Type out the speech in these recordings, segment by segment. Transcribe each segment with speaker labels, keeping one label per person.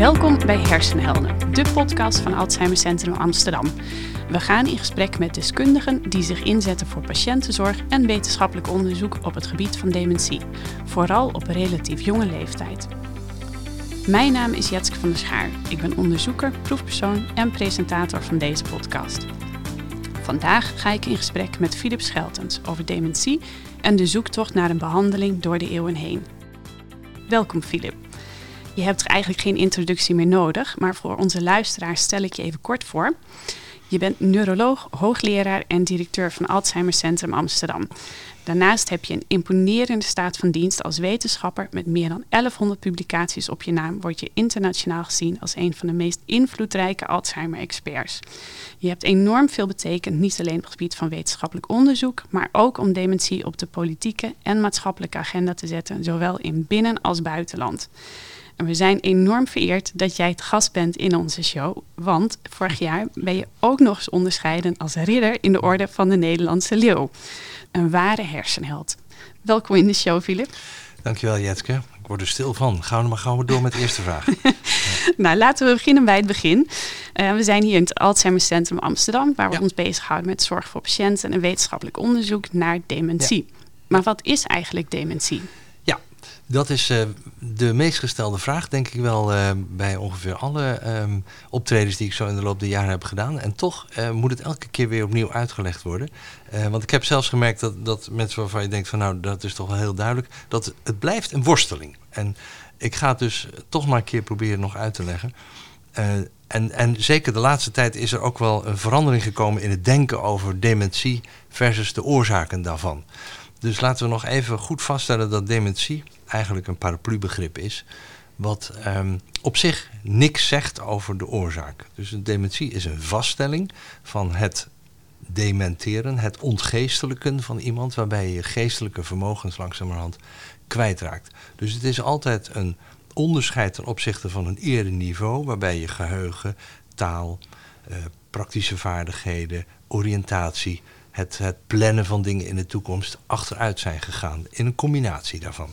Speaker 1: Welkom bij Hersenhelden, de podcast van Alzheimer Centrum Amsterdam. We gaan in gesprek met deskundigen die zich inzetten voor patiëntenzorg en wetenschappelijk onderzoek op het gebied van dementie, vooral op relatief jonge leeftijd. Mijn naam is Jetske van der Schaar. Ik ben onderzoeker, proefpersoon en presentator van deze podcast. Vandaag ga ik in gesprek met Philip Scheltens over dementie en de zoektocht naar een behandeling door de eeuwen heen. Welkom Philip. Je hebt eigenlijk geen introductie meer nodig, maar voor onze luisteraars stel ik je even kort voor. Je bent neuroloog, hoogleraar en directeur van Alzheimer Centrum Amsterdam. Daarnaast heb je een imponerende staat van dienst als wetenschapper. Met meer dan 1100 publicaties op je naam word je internationaal gezien als een van de meest invloedrijke Alzheimer-experts. Je hebt enorm veel betekend, niet alleen op het gebied van wetenschappelijk onderzoek, maar ook om dementie op de politieke en maatschappelijke agenda te zetten, zowel in binnen- als buitenland. En we zijn enorm vereerd dat jij het gast bent in onze show. Want vorig jaar ben je ook nog eens onderscheiden als ridder in de orde van de Nederlandse Leeuw. Een ware hersenheld. Welkom in de show, Filip.
Speaker 2: Dankjewel, Jetke. Ik word er stil van. Gaan we maar gauw door met de eerste vraag.
Speaker 1: nou, laten we beginnen bij het begin. Uh, we zijn hier in het Alzheimer Centrum Amsterdam, waar we ons bezighouden met zorg voor patiënten en wetenschappelijk onderzoek naar dementie. Maar wat is eigenlijk dementie?
Speaker 2: Dat is uh, de meest gestelde vraag, denk ik wel, uh, bij ongeveer alle um, optredens die ik zo in de loop der jaren heb gedaan. En toch uh, moet het elke keer weer opnieuw uitgelegd worden. want ik heb zelfs gemerkt dat, dat mensen waarvan je denkt van nou, dat is toch wel heel duidelijk, dat het blijft een worsteling. En ik ga het dus toch maar een keer proberen nog uit te leggen. en, en zeker de laatste tijd is er ook wel een verandering gekomen in het denken over dementie versus de oorzaken daarvan. Dus laten we nog even goed vaststellen dat dementie eigenlijk een paraplubegrip is. Wat um, op zich niks zegt over de oorzaak. Dus een dementie is een vaststelling van het dementeren, het ontgeestelijken van iemand, waarbij je je geestelijke vermogens langzamerhand kwijtraakt. Dus het is altijd een onderscheid ten opzichte van een eerder niveau, waarbij je geheugen, taal, uh, praktische vaardigheden, oriëntatie, het, het plannen van dingen in de toekomst achteruit zijn gegaan. In een combinatie daarvan.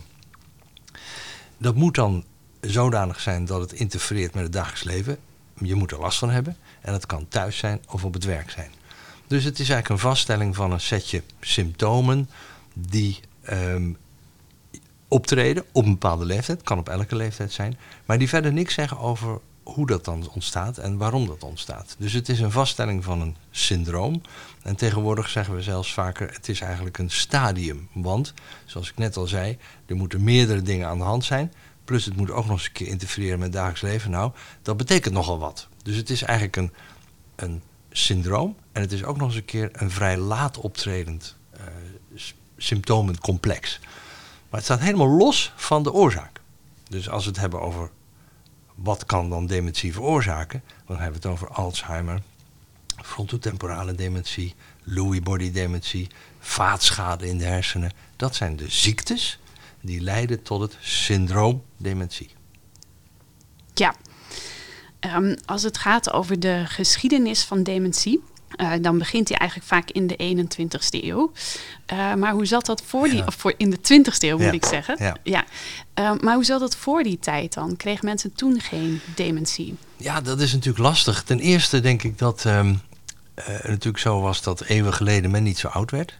Speaker 2: Dat moet dan zodanig zijn dat het interfereert met het dagelijks leven. Je moet er last van hebben. En dat kan thuis zijn of op het werk zijn. Dus het is eigenlijk een vaststelling van een setje symptomen die um, optreden op een bepaalde leeftijd. Kan op elke leeftijd zijn. Maar die verder niks zeggen over hoe dat dan ontstaat en waarom dat ontstaat. Dus het is een vaststelling van een syndroom. En tegenwoordig zeggen we zelfs vaker, het is eigenlijk een stadium. Want, zoals ik net al zei, er moeten meerdere dingen aan de hand zijn. Plus het moet ook nog eens een keer interfereren met het dagelijks leven. Nou, dat betekent nogal wat. Dus het is eigenlijk een, een syndroom. En het is ook nog eens een keer een vrij laat optredend uh, symptomencomplex. Maar het staat helemaal los van de oorzaak. Dus als we het hebben over wat kan dan dementie veroorzaken, dan hebben we het over Alzheimer, frontotemporale dementie, Lewy body dementie, vaatschade in de hersenen. Dat zijn de ziektes die leiden tot het syndroom dementie.
Speaker 1: Ja, um, als het gaat over de geschiedenis van dementie, uh, dan begint hij eigenlijk vaak in de 21ste eeuw. Uh, maar hoe zat dat voor die, of voor in de 20ste eeuw moet ik zeggen. Ja. ja. Uh, maar hoe zat dat voor die tijd dan? Kregen mensen toen geen dementie?
Speaker 2: Ja, dat is natuurlijk lastig. Ten eerste denk ik dat um, het natuurlijk zo was dat eeuwen geleden men niet zo oud werd.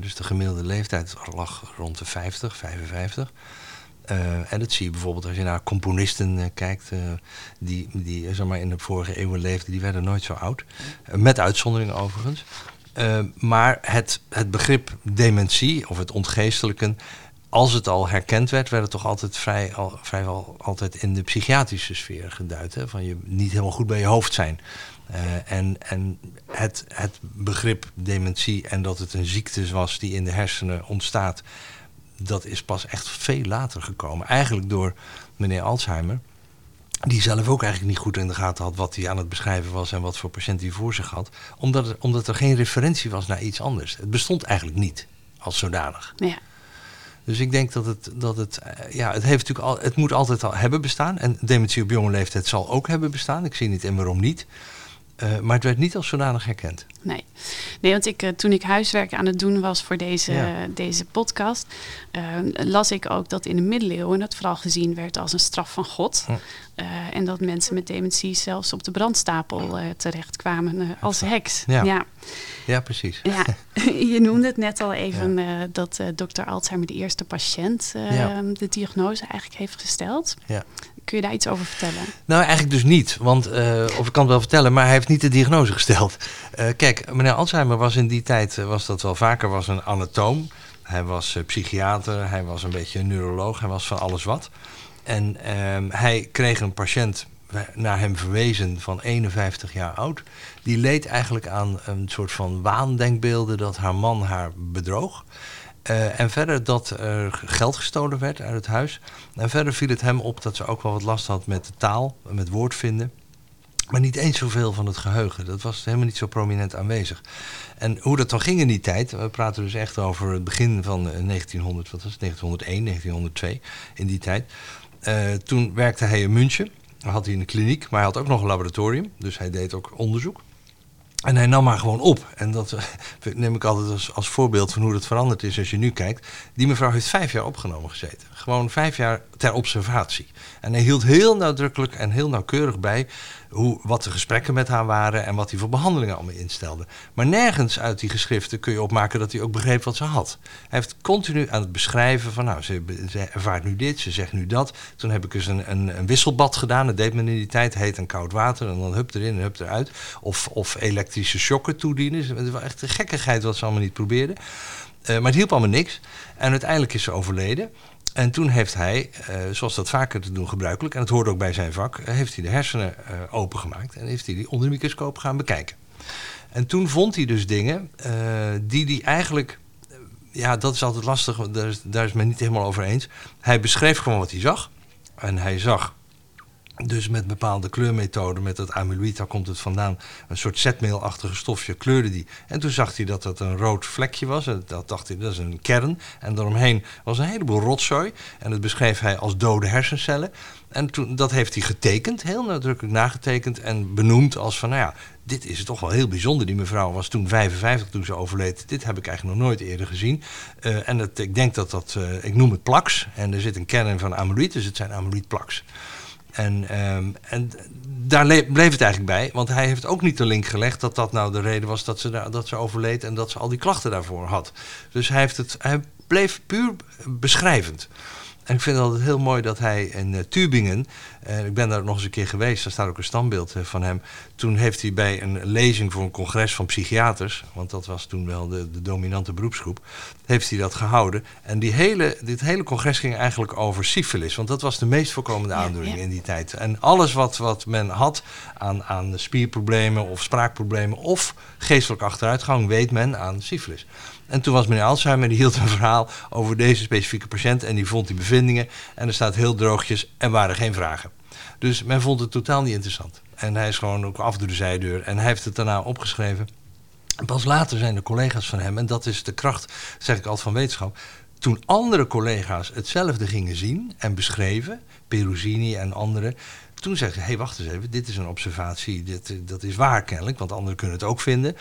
Speaker 2: dus de gemiddelde leeftijd lag rond de 50, 55. Uh, en dat zie je bijvoorbeeld als je naar componisten kijkt, die, die zeg maar, in de vorige eeuwen leefden, die werden nooit zo oud. met uitzonderingen overigens. maar het, het begrip dementie of het ontgeestelijken, als het al herkend werd, werd het toch altijd vrij, al, vrijwel altijd in de psychiatrische sfeer geduid. Hè? Van je niet helemaal goed bij je hoofd zijn. En en het, het begrip dementie en dat het een ziekte was die in de hersenen ontstaat dat is pas echt veel later gekomen. Eigenlijk door meneer Alzheimer. Die zelf ook eigenlijk niet goed in de gaten had wat hij aan het beschrijven was en wat voor patiënt hij voor zich had. Omdat, er, omdat er geen referentie was naar iets anders. Het bestond eigenlijk niet als zodanig. Ja. Dus ik denk dat het, dat het, eh, ja, het heeft natuurlijk al, het moet altijd al hebben bestaan. En dementie op jonge leeftijd zal ook hebben bestaan. Ik zie niet en waarom niet. Uh, maar het werd niet als zodanig herkend.
Speaker 1: Nee. nee, want ik, toen ik huiswerk aan het doen was voor deze, deze podcast, las ik ook dat in de middeleeuwen het vooral gezien werd als een straf van God. en dat mensen met dementie zelfs op de brandstapel terechtkwamen als heks.
Speaker 2: Ja, ja. ja precies.
Speaker 1: Ja, je noemde het net al even dat dokter Alzheimer de eerste patiënt de diagnose eigenlijk heeft gesteld. Ja. Kun je daar iets over vertellen?
Speaker 2: Nou, eigenlijk dus niet. Want, uh, of ik kan het wel vertellen, maar hij heeft niet de diagnose gesteld. Uh, kijk, meneer Alzheimer was in die tijd, eh, was dat wel vaker, was een anatoom. Hij was psychiater, hij was een beetje een neuroloog, hij was van alles wat. En ehm, hij kreeg een patiënt naar hem verwezen van 51 jaar oud. Die leed eigenlijk aan een soort van waandenkbeelden dat haar man haar bedroog. Uh, en verder dat er geld gestolen werd uit het huis. En verder viel het hem op dat ze ook wel wat last had met de taal, met woordvinden. Maar niet eens zoveel van het geheugen. Dat was helemaal niet zo prominent aanwezig. En hoe dat dan ging in die tijd, we praten dus echt over het begin van 1900, eh, wat was het, 1901, 1902, in die tijd. Uh, toen werkte hij in München, had hij een kliniek, maar hij had ook nog een laboratorium. Dus hij deed ook onderzoek. En hij nam haar gewoon op. En dat neem ik altijd als, als voorbeeld van hoe dat veranderd is als je nu kijkt. Die mevrouw heeft vijf jaar opgenomen gezeten. Gewoon vijf jaar ter observatie. En hij hield heel nadrukkelijk en heel nauwkeurig bij hoe, wat de gesprekken met haar waren en wat hij voor behandelingen allemaal instelde. Maar nergens uit die geschriften kun je opmaken dat hij ook begreep wat ze had. Hij heeft continu aan het beschrijven van, nou, ze, ervaart nu dit, ze zegt nu dat. Toen heb ik eens een, een, wisselbad gedaan, dat deed men in die tijd, heet en koud water, en dan hup erin en hup eruit. Of, of elektrische shocken toedienen. Het was echt een gekkigheid wat ze allemaal niet probeerden. Uh, maar het hielp allemaal niks. En uiteindelijk is ze overleden. En toen heeft hij, uh, zoals dat vaker te doen gebruikelijk, en het hoort ook bij zijn vak, uh, heeft hij de hersenen opengemaakt en heeft hij die onder de microscoop gaan bekijken. En toen vond hij dus dingen die hij eigenlijk, ja, dat is altijd lastig, daar is, daar is men niet helemaal over eens. Hij beschreef gewoon wat hij zag. En hij zag dus met bepaalde kleurmethoden, met dat amyloïd, daar komt het vandaan, een soort zetmeelachtige stofje, kleurde die. En toen zag hij dat dat een rood vlekje was. En dat dacht hij, dat is een kern. En daaromheen was een heleboel rotzooi. En dat beschreef hij als dode hersencellen. En toen, dat heeft hij getekend, heel nadrukkelijk nagetekend en benoemd als van, nou ja, dit is toch wel heel bijzonder. Die mevrouw was toen 55 toen ze overleed. Dit heb ik eigenlijk nog nooit eerder gezien. Uh, en dat, ik denk dat dat, uh, ik noem het plaks. En er zit een kern van amyloïd, dus het zijn amyloïdplaks. En, um, en daar bleef het eigenlijk bij, want hij heeft ook niet de link gelegd dat dat nou de reden was dat ze, dat ze overleed en dat ze al die klachten daarvoor had. Dus hij, heeft het, hij bleef puur beschrijvend. En ik vind het altijd heel mooi dat hij in uh, Tübingen, uh, ik ben daar nog eens een keer geweest, daar staat ook een standbeeld uh, van hem. Toen heeft hij bij een lezing voor een congres van psychiaters, want dat was toen wel de, de dominante beroepsgroep, heeft hij dat gehouden. En die hele, dit hele congres ging eigenlijk over syfilis, want dat was de meest voorkomende aandoening in die tijd. En alles wat, wat men had aan, aan spierproblemen of spraakproblemen of geestelijke achteruitgang, weet men aan syfilis. En toen was meneer Alzheimer, die hield een verhaal over deze specifieke patiënt en die vond die bevindingen. En er staat heel droogjes, en waren geen vragen. Dus men vond het totaal niet interessant. En hij is gewoon ook af door de zijdeur. En hij heeft het daarna opgeschreven. En pas later zijn de collega's van hem, en dat is de kracht, zeg ik altijd van wetenschap. Toen andere collega's hetzelfde gingen zien en beschreven, Peruzini en anderen, toen zeggen ze: hé, hey, wacht eens even, dit is een observatie, dit, dat is waar kennelijk, want anderen kunnen het ook vinden.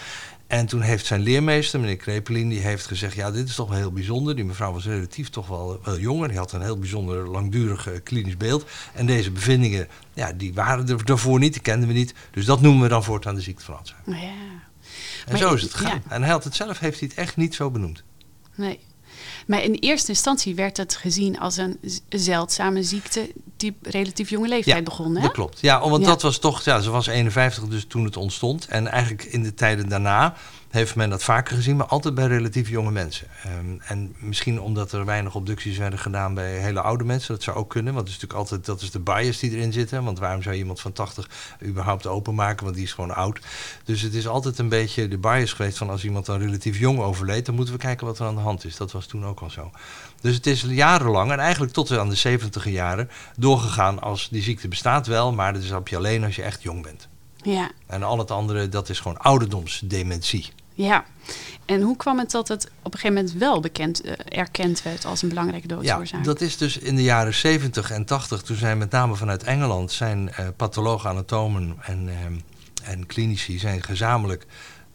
Speaker 2: En toen heeft zijn leermeester, meneer Krepelin, die heeft gezegd... ja, dit is toch wel heel bijzonder. Die mevrouw was relatief toch wel, wel jonger. Die had een heel bijzonder langdurig klinisch beeld. En deze bevindingen, ja, die waren er daarvoor niet, die kenden we niet. Dus dat noemen we dan voortaan de ziekte van Alzheimer. Ja. En maar zo is het gegaan. En hij had het zelf, heeft hij het echt niet zo benoemd.
Speaker 1: Nee. Maar in eerste instantie werd het gezien als een zeldzame ziekte die relatief jonge leeftijd begon. Hè?
Speaker 2: Dat klopt. Ja, want dat was toch, ja, ze was 51 dus toen het ontstond. En eigenlijk in de tijden daarna heeft men dat vaker gezien, maar altijd bij relatief jonge mensen. Um, en misschien omdat er weinig obducties werden gedaan bij hele oude mensen, dat zou ook kunnen. Want het is natuurlijk altijd, dat is de bias die erin zit. Hè? Want waarom zou je iemand van 80 überhaupt openmaken, want die is gewoon oud. Dus het is altijd een beetje de bias geweest van als iemand dan relatief jong overleed, dan moeten we kijken wat er aan de hand is. Dat was toen ook al zo. Dus het is jarenlang en eigenlijk tot aan de 70 jaren doorgegaan als die ziekte bestaat wel, maar dat is op je alleen als je echt jong bent.
Speaker 1: Ja.
Speaker 2: En al het andere, dat is gewoon ouderdomsdementie.
Speaker 1: Ja, en hoe kwam het dat het op een gegeven moment wel bekend, uh, erkend werd als een belangrijke doodsoorzaak?
Speaker 2: Ja, dat is dus in de jaren 70 en 80, toen zijn met name vanuit Engeland zijn uh, pathologen, anatomen en, uh, en klinici zijn gezamenlijk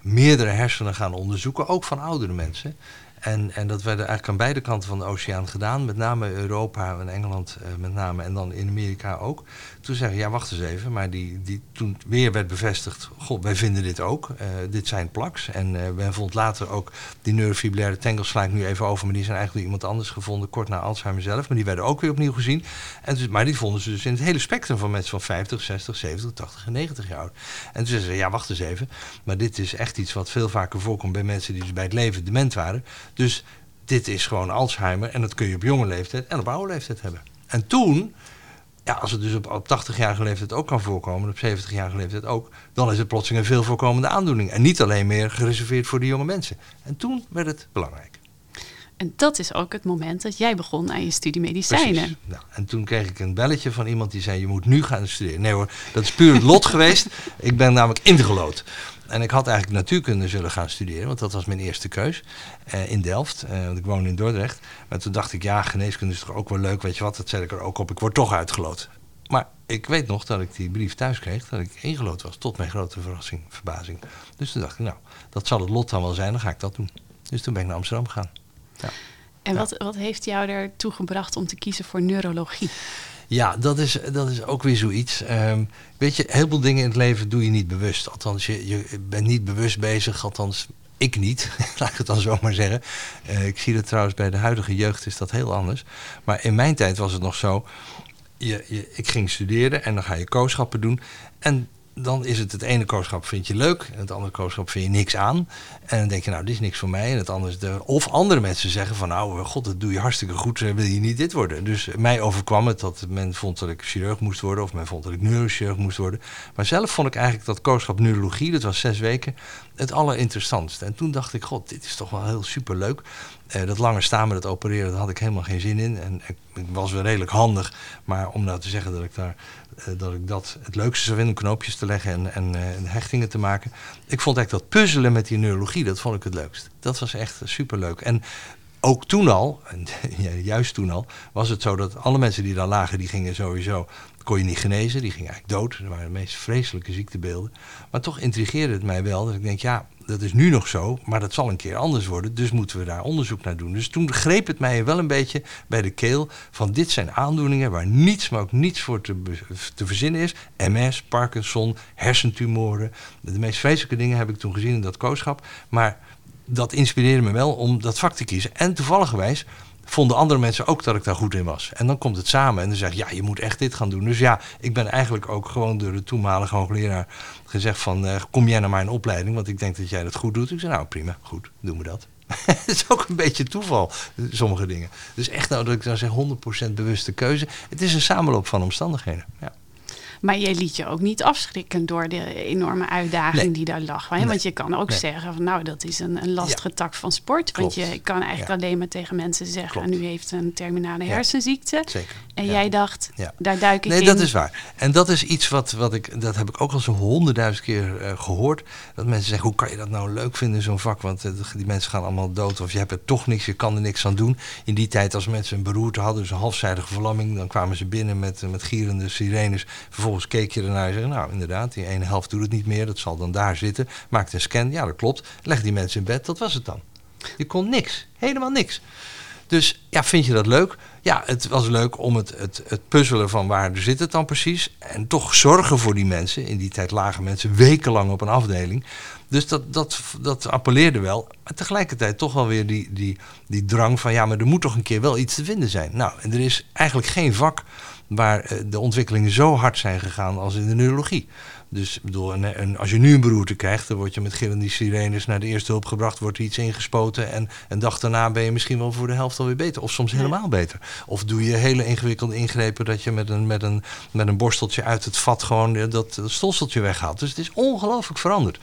Speaker 2: meerdere hersenen gaan onderzoeken, ook van oudere mensen. En, en dat werd eigenlijk aan beide kanten van de oceaan gedaan. Met name Europa en Engeland met name. En dan in Amerika ook. Toen zeggen ja wacht eens even. Maar die, die, toen weer werd bevestigd. God, wij vinden dit ook. Uh, dit zijn plaks. En uh, men vond later ook die neurofibrillaire tangles. Sla ik nu even over. Maar die zijn eigenlijk door iemand anders gevonden. Kort na Alzheimer zelf. Maar die werden ook weer opnieuw gezien. En dus, maar die vonden ze dus in het hele spectrum van mensen van 50, 60, 70, 80 en 90 jaar oud. En toen zeiden ze ja wacht eens even. Maar dit is echt iets wat veel vaker voorkomt bij mensen die dus bij het leven dement waren. Dus dit is gewoon Alzheimer en dat kun je op jonge leeftijd en op oude leeftijd hebben. En toen, ja, als het dus op, op 80-jarige leeftijd ook kan voorkomen, op 70-jarige leeftijd ook, dan is het plotseling een veel voorkomende aandoening. En niet alleen meer gereserveerd voor de jonge mensen. En toen werd het belangrijk.
Speaker 1: En dat is ook het moment dat jij begon aan je studie medicijnen.
Speaker 2: Nou, en toen kreeg ik een belletje van iemand die zei: Je moet nu gaan studeren. Nee hoor, dat is puur het lot geweest. Ik ben namelijk ingelood. En ik had eigenlijk natuurkunde zullen gaan studeren, want dat was mijn eerste keus uh, in Delft. Uh, want ik woon in Dordrecht. Maar toen dacht ik, ja, geneeskunde is toch ook wel leuk. Weet je wat, dat zet ik er ook op. Ik word toch uitgeloot. Maar ik weet nog dat ik die brief thuis kreeg, dat ik ingelood was. Tot mijn grote verrassing, verbazing. Dus toen dacht ik, nou, dat zal het lot dan wel zijn, dan ga ik dat doen. Dus toen ben ik naar Amsterdam gegaan. Ja.
Speaker 1: En wat, wat heeft jou ertoe gebracht om te kiezen voor neurologie?
Speaker 2: Ja, dat is, dat is ook weer zoiets. Um, weet je, heel veel dingen in het leven doe je niet bewust. Althans, je, je bent niet bewust bezig. Althans, ik niet. Laat ik het dan zo maar zeggen. Uh, ik zie dat trouwens bij de huidige jeugd is dat heel anders. Maar in mijn tijd was het nog zo. Je, je, ik ging studeren en dan ga je kooschappen doen. En dan is het het ene kooschap vind je leuk en het andere kooschap vind je niks aan. En dan denk je, nou, dit is niks voor mij. En het andere is de, of andere mensen zeggen van, nou, god, dat doe je hartstikke goed, wil je niet dit worden. Dus mij overkwam het dat men vond dat ik chirurg moest worden, of men vond dat ik neurochirurg moest worden. Maar zelf vond ik eigenlijk dat kooschap neurologie, dat was zes weken, het allerinteressantste. En toen dacht ik, god, dit is toch wel heel superleuk. Uh, dat lange staan met het opereren, daar had ik helemaal geen zin in. En ik, was wel redelijk handig, maar om nou te zeggen dat ik daar uh, dat ik dat het leukste zou vinden, om knoopjes te leggen en, en, en, hechtingen te maken. Ik vond eigenlijk dat puzzelen met die neurologie, dat vond ik het leukst. Dat was echt superleuk. En ook toen al, juist toen al, was het zo dat alle mensen die daar lagen, die gingen sowieso kon je niet genezen. Die ging eigenlijk dood. Dat waren de meest vreselijke ziektebeelden. Maar toch intrigeerde het mij wel. Dat ik denk, ja, dat is nu nog zo. Maar dat zal een keer anders worden. Dus moeten we daar onderzoek naar doen. Dus toen greep het mij wel een beetje bij de keel. Van dit zijn aandoeningen waar niets, maar ook niets voor te, te verzinnen is. MS, Parkinson, hersentumoren. De meest vreselijke dingen heb ik toen gezien in dat kooschap. Maar dat inspireerde me wel om dat vak te kiezen. En toevallig vonden andere mensen ook dat ik daar goed in was. En dan komt het samen en dan zeg ja, je moet echt dit gaan doen. Dus ja, ik ben eigenlijk ook gewoon door de toenmalige hoogleraar gezegd van, uh, kom jij naar mijn opleiding, want ik denk dat jij dat goed doet. Ik zei, nou prima, goed, doen we dat. het is ook een beetje toeval, sommige dingen. Dus echt nou dat ik dan zeg 100% bewuste keuze. Het is een samenloop van omstandigheden, ja.
Speaker 1: Maar jij liet je ook niet afschrikken door de enorme uitdaging nee. die daar lag. Nee. Want je kan ook nee. zeggen van nou, dat is een, een lastige ja. tak van sport. Klopt. Want je kan eigenlijk ja. alleen maar tegen mensen zeggen, Klopt. u heeft een terminale hersenziekte.
Speaker 2: Zeker.
Speaker 1: En jij dacht, daar duik ik
Speaker 2: nee,
Speaker 1: in.
Speaker 2: Nee, dat is waar. En dat is iets wat, wat ik, dat heb ik ook al zo'n honderdduizend keer uh, gehoord. Dat mensen zeggen, hoe kan je dat nou leuk vinden, zo'n vak? Want uh, die mensen gaan allemaal dood of je hebt er toch niks, je kan er niks aan doen. In die tijd als mensen een beroerte hadden, dus een halfzijdige verlamming, dan kwamen ze binnen met, uh, met gierende sirenes. Vervolgens keek je ernaar en zei, nou inderdaad, die ene helft doet het niet meer, dat zal dan daar zitten. Maakt een scan, ja dat klopt. Leg die mensen in bed, dat was het dan. Je kon niks, helemaal niks. Dus ja, vind je dat leuk? Ja, het was leuk om het, het, het puzzelen van waar zit het dan precies. En toch zorgen voor die mensen. In die tijd lagen mensen wekenlang op een afdeling. Dus dat, dat, dat appelleerde wel. Maar tegelijkertijd toch wel weer die, die, die drang van... ja, maar er moet toch een keer wel iets te vinden zijn. Nou, en er is eigenlijk geen vak waar de ontwikkelingen zo hard zijn gegaan als in de neurologie. Dus bedoel, en, en als je nu een beroerte krijgt, dan word je met gillende sirenes naar de eerste hulp gebracht, wordt er iets ingespoten en een dag daarna ben je misschien wel voor de helft alweer beter. Of soms helemaal beter. Of doe je hele ingewikkelde ingrepen dat je met een, met een, met een borsteltje uit het vat gewoon dat, dat stolseltje weghaalt. Dus het is ongelooflijk veranderd.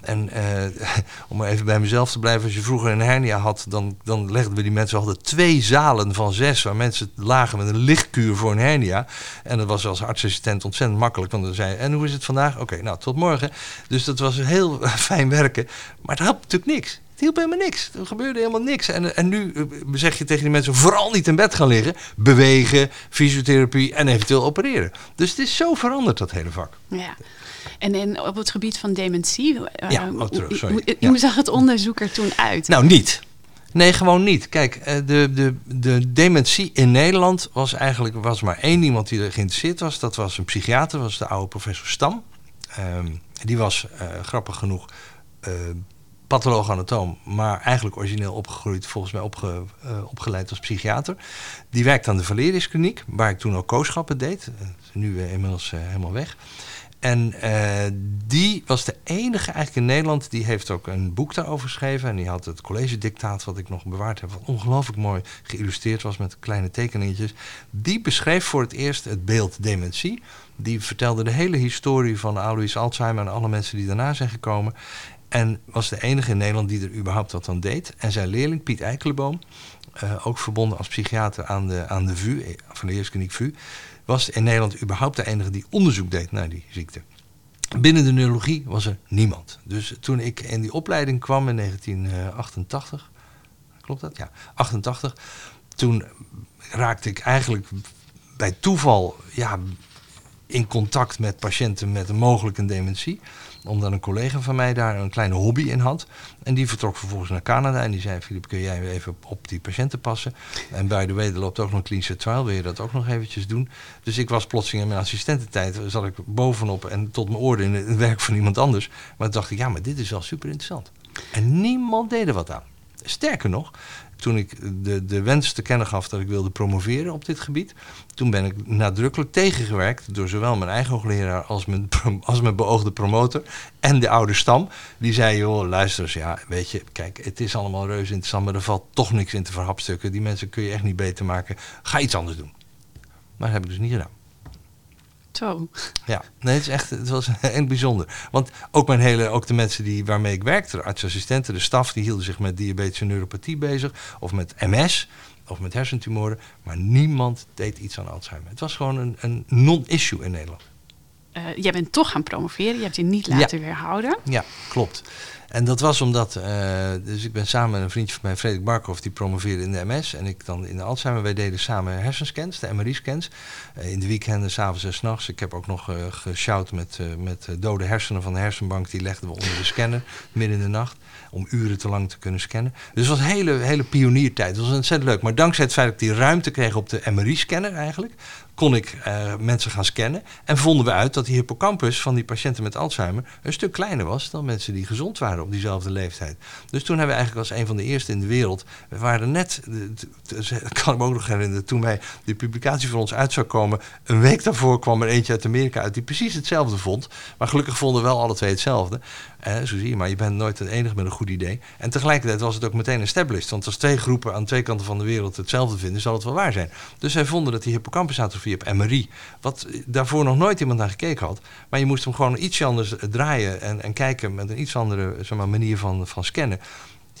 Speaker 2: En eh, om even bij mezelf te blijven, als je vroeger een hernia had, dan, dan legden we die mensen altijd twee zalen van zes, waar mensen lagen met een lichtkuur voor een hernia. En dat was als artsassistent ontzettend makkelijk, want dan zei en hoe is het vandaag? Oké, nou tot morgen. Dus dat was heel fijn werken, maar het helpt natuurlijk niks. Het hielp helemaal niks. Er gebeurde helemaal niks. En, en nu eh, zeg je tegen die mensen: vooral niet in bed gaan liggen. Bewegen, fysiotherapie en eventueel opereren. Dus het is zo veranderd, dat hele vak.
Speaker 1: Ja. En, en op het gebied van dementie,
Speaker 2: ja, oh, terug, sorry.
Speaker 1: hoe, hoe zag het onderzoek er toen uit?
Speaker 2: Nou, niet. Nee, gewoon niet. Kijk, eh, de, de, de dementie in Nederland was eigenlijk was maar één iemand die er geïnteresseerd was. Dat was een psychiater, was de oude professor Stam. Ehm, die was, uh, grappig genoeg, uh, patholoog-anatoom, maar eigenlijk origineel opgegroeid, volgens mij opge, opgeleid als psychiater. Die werkte aan de Valerius Kliniek, waar ik toen ook kooschappen deed. nu inmiddels helemaal weg. En uh, die was de enige eigenlijk in Nederland, die heeft ook een boek daarover geschreven. En die had het college dictaat, wat ik nog bewaard heb, wat ongelooflijk mooi geïllustreerd was met kleine tekeningetjes. Die beschreef voor het eerst het beeld dementie. Die vertelde de hele historie van Alois Alzheimer en alle mensen die daarna zijn gekomen. En was de enige in Nederland die er überhaupt wat aan deed. En zijn leerling, Piet Eikelenboom, uh, ook verbonden als psychiater aan de, aan de VU, eh, van de Eerste Kliniek VU was in Nederland überhaupt de enige die onderzoek deed naar die ziekte. Binnen de neurologie was er niemand. Dus toen ik in die opleiding kwam in 1988, klopt dat? Ja, 88. Toen raakte ik eigenlijk bij toeval ja, in contact met patiënten met een mogelijke dementie omdat een collega van mij daar een kleine hobby in had. En die vertrok vervolgens naar Canada. En die zei, Filip, kun jij even op die patiënten passen? En bij de way, er loopt ook nog klinische trial. Wil je dat ook nog eventjes doen? Dus ik was plotseling in mijn assistententijd. Zat ik bovenop en tot mijn oren in het werk van iemand anders. Maar toen dacht ik, ja, maar dit is wel super interessant. En niemand deed er wat aan. Sterker nog, toen ik de, de wens te kennen gaf dat ik wilde promoveren op dit gebied, toen ben ik nadrukkelijk tegengewerkt door zowel mijn eigen hoogleraar als mijn, als mijn beoogde promotor en de oude stam. Die zei, joh, luister eens, ja, weet je, kijk, het is allemaal reuze interessant, maar er valt toch niks in te verhapstukken. Die mensen kun je echt niet beter maken. Ga iets anders doen. Maar dat heb ik dus niet gedaan.
Speaker 1: Zo.
Speaker 2: Ja, nee, het, is echt, het was heel bijzonder. Want ook, mijn hele, ook de mensen die, waarmee ik werkte, de artsassistenten, de staf, die hielden zich met diabetische neuropathie bezig. Of met MS, of met hersentumoren. Maar niemand deed iets aan Alzheimer. Het was gewoon een, een non-issue in Nederland.
Speaker 1: Uh, jij bent toch gaan promoveren, je hebt je niet laten ja. weerhouden.
Speaker 2: Ja, klopt. En dat was omdat, uh, dus ik ben samen met een vriendje van mij, Frederik Barkhoff, die promoveerde in de MS. En ik dan in de Alzheimer. Wij deden samen hersenscans, de MRI-scans. Uh, in de weekenden, s'avonds en s'nachts. Ik heb ook nog uh, geshout met, met dode hersenen van de hersenbank. Die legden we onder de scanner, midden in de nacht. Om uren te lang te kunnen scannen. Dus het was een hele, hele pioniertijd. Het was ontzettend leuk. Maar dankzij het feit dat ik die ruimte kreeg op de MRI-scanner eigenlijk kon ik mensen gaan scannen. En vonden we uit dat die hippocampus van die patiënten met Alzheimer een stuk kleiner was dan mensen die gezond waren op diezelfde leeftijd. Dus toen hebben we eigenlijk als een van de eerste in de wereld, we waren net, kan ik me ook nog herinneren, toen wij die publicatie van ons uit zou komen, een week daarvoor kwam er eentje uit Amerika uit die precies hetzelfde vond. Maar gelukkig vonden we wel alle twee hetzelfde. Zo zie je maar, je bent nooit het enige met een goed idee. En tegelijkertijd was het ook meteen established. Want als twee groepen aan twee kanten van de wereld hetzelfde vinden, zal het wel waar zijn. Dus zij vonden dat die hippocampusatrofie op MRI, wat daarvoor nog nooit iemand naar gekeken had. Maar je moest hem gewoon iets anders draaien en, en kijken met een iets andere zeg maar, manier van, van scannen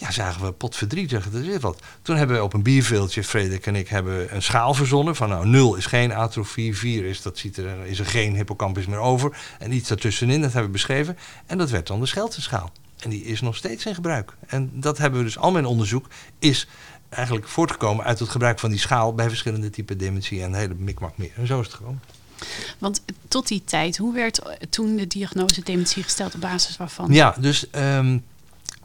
Speaker 2: ja, zagen we potverdrietig, dat is wat. Toen hebben we op een bierveeltje, Frederik en ik, hebben een schaal verzonnen. Van nou, 0 is geen atrofie, 4 is, dat ziet er, is er geen hippocampus meer over. En iets daartussenin, dat hebben we beschreven. En dat werd dan de Scheltenschaal. En die is nog steeds in gebruik. En dat hebben we dus, al mijn onderzoek is eigenlijk voortgekomen uit het gebruik van die schaal bij verschillende typen dementie en hele mikmak meer. En zo is het gewoon.
Speaker 1: Want tot die tijd, hoe werd toen de diagnose dementie gesteld op basis waarvan?
Speaker 2: Ja, dus um,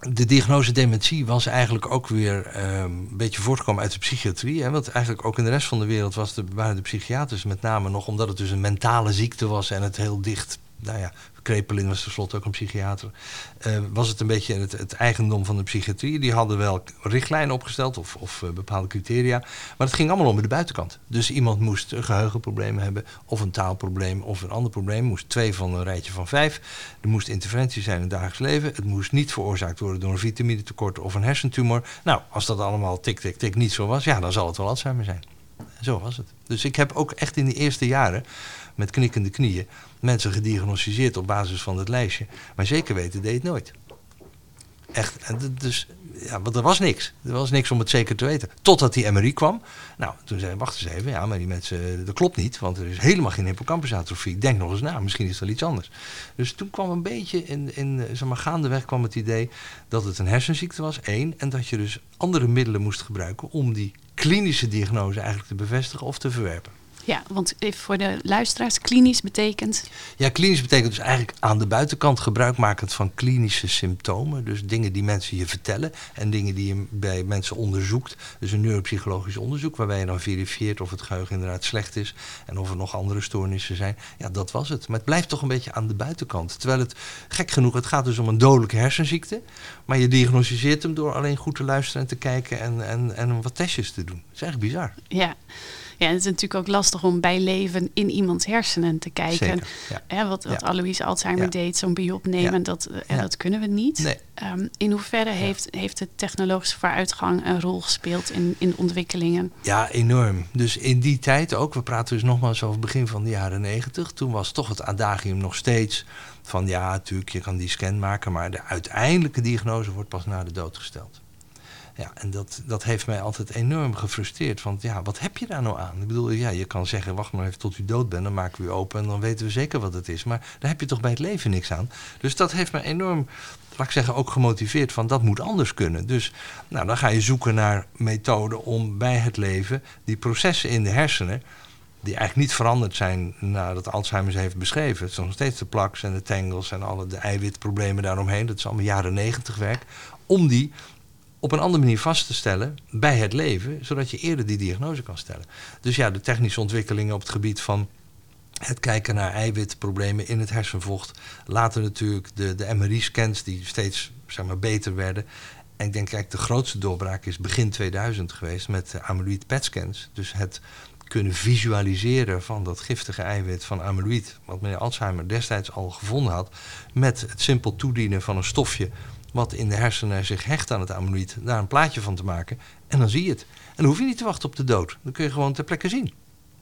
Speaker 2: de diagnose dementie was eigenlijk ook weer um, een beetje voortgekomen uit de psychiatrie. Hè? Want eigenlijk ook in de rest van de wereld was de, waren de psychiaters met name nog omdat het dus een mentale ziekte was en het heel dicht nou ja, Krepelin was tenslotte ook een psychiater. Uh, was het een beetje het, het, eigendom van de psychiatrie. Die hadden wel richtlijnen opgesteld of, of uh, bepaalde criteria. Maar het ging allemaal om de buitenkant. Dus iemand moest een geheugenprobleem hebben, of een taalprobleem, of een ander probleem. Moest twee van een rijtje van vijf. Er moest interventie zijn in het dagelijks leven. Het moest niet veroorzaakt worden door een vitaminetekort of een hersentumor. Nou, als dat allemaal tik, tik, tik niet zo was, ja, dan zal het wel Alzheimer zijn. Zo was het. Dus ik heb ook echt in de eerste jaren met knikkende knieën mensen gediagnosticeerd op basis van het lijstje. Maar zeker weten deed het nooit. Echt. Dus ja, want er was niks. Er was niks om het zeker te weten. Totdat die MRI kwam. Nou, toen zei wacht eens even. Ja, maar die mensen, dat klopt niet. Want er is helemaal geen hippocampusatrofie. Denk nog eens na, misschien is wel iets anders. Dus toen kwam een beetje, in, in, zeg maar, gaandeweg kwam het idee dat het een hersenziekte was, één. En dat je dus andere middelen moest gebruiken om die klinische diagnose eigenlijk te bevestigen of te verwerpen.
Speaker 1: Ja, want even voor de luisteraars, klinisch betekent?
Speaker 2: Ja, klinisch betekent dus eigenlijk aan de buitenkant gebruikmakend van klinische symptomen. Dus dingen die mensen je vertellen en dingen die je bij mensen onderzoekt. Dus een neuropsychologisch onderzoek waarbij je dan verifieert of het geheugen inderdaad slecht is en of er nog andere stoornissen zijn. Ja, dat was het. Maar het blijft toch een beetje aan de buitenkant. Terwijl het, gek genoeg, het gaat dus om een dodelijke hersenziekte. Maar je diagnosticeert hem door alleen goed te luisteren en te kijken en, en, en wat testjes te doen. Dat is eigenlijk bizar.
Speaker 1: Ja. Ja, het is natuurlijk ook lastig om bij leven in iemands hersenen te kijken.
Speaker 2: Zeker, ja.
Speaker 1: Hè, wat wat
Speaker 2: Ja.
Speaker 1: Alzheimer
Speaker 2: Ja.
Speaker 1: deed, zo'n biop nemen, dat, eh,
Speaker 2: Ja.
Speaker 1: dat kunnen we niet.
Speaker 2: Nee.
Speaker 1: Ehm, in hoeverre heeft, heeft de technologische vooruitgang een rol gespeeld in, in de ontwikkelingen?
Speaker 2: Ja, enorm. Dus in die tijd ook, we praten dus nogmaals over het begin van de jaren negentig. Toen was toch het adagium nog steeds van ja, natuurlijk, je kan die scan maken, maar de uiteindelijke diagnose wordt pas na de dood gesteld. Ja, en dat, dat heeft mij altijd enorm gefrustreerd. Want ja, wat heb je daar nou aan? Ik bedoel, ja, je kan zeggen, wacht maar even tot u dood bent, dan maken we u open en dan weten we zeker wat het is. Maar daar heb je toch bij het leven niks aan. Dus dat heeft me enorm, laat ik zeggen, ook gemotiveerd van dat moet anders kunnen. Dus nou, dan ga je zoeken naar methoden om bij het leven die processen in de hersenen, die eigenlijk niet veranderd zijn nadat Alzheimer ze heeft beschreven. Het zijn nog steeds de plaks en de tangles en alle de eiwitproblemen daaromheen. Dat is allemaal jaren negentig werk. Om die op een andere manier vast te stellen bij het leven, zodat je eerder die diagnose kan stellen. Dus ja, de technische ontwikkelingen op het gebied van het kijken naar eiwitproblemen in het hersenvocht. Later natuurlijk de, de MRI-scans die steeds zeg maar, beter werden. En ik denk eigenlijk de grootste doorbraak is begin 2000 geweest met de amyloid PET-scans. Dus het kunnen visualiseren van dat giftige eiwit van amyloïd, wat meneer Alzheimer destijds al gevonden had, met het simpel toedienen van een stofje wat in de hersenen zich hecht aan het amyloïd, daar een plaatje van te maken. En dan zie je het. En dan hoef je niet te wachten op de dood. Dan kun je gewoon ter plekke zien.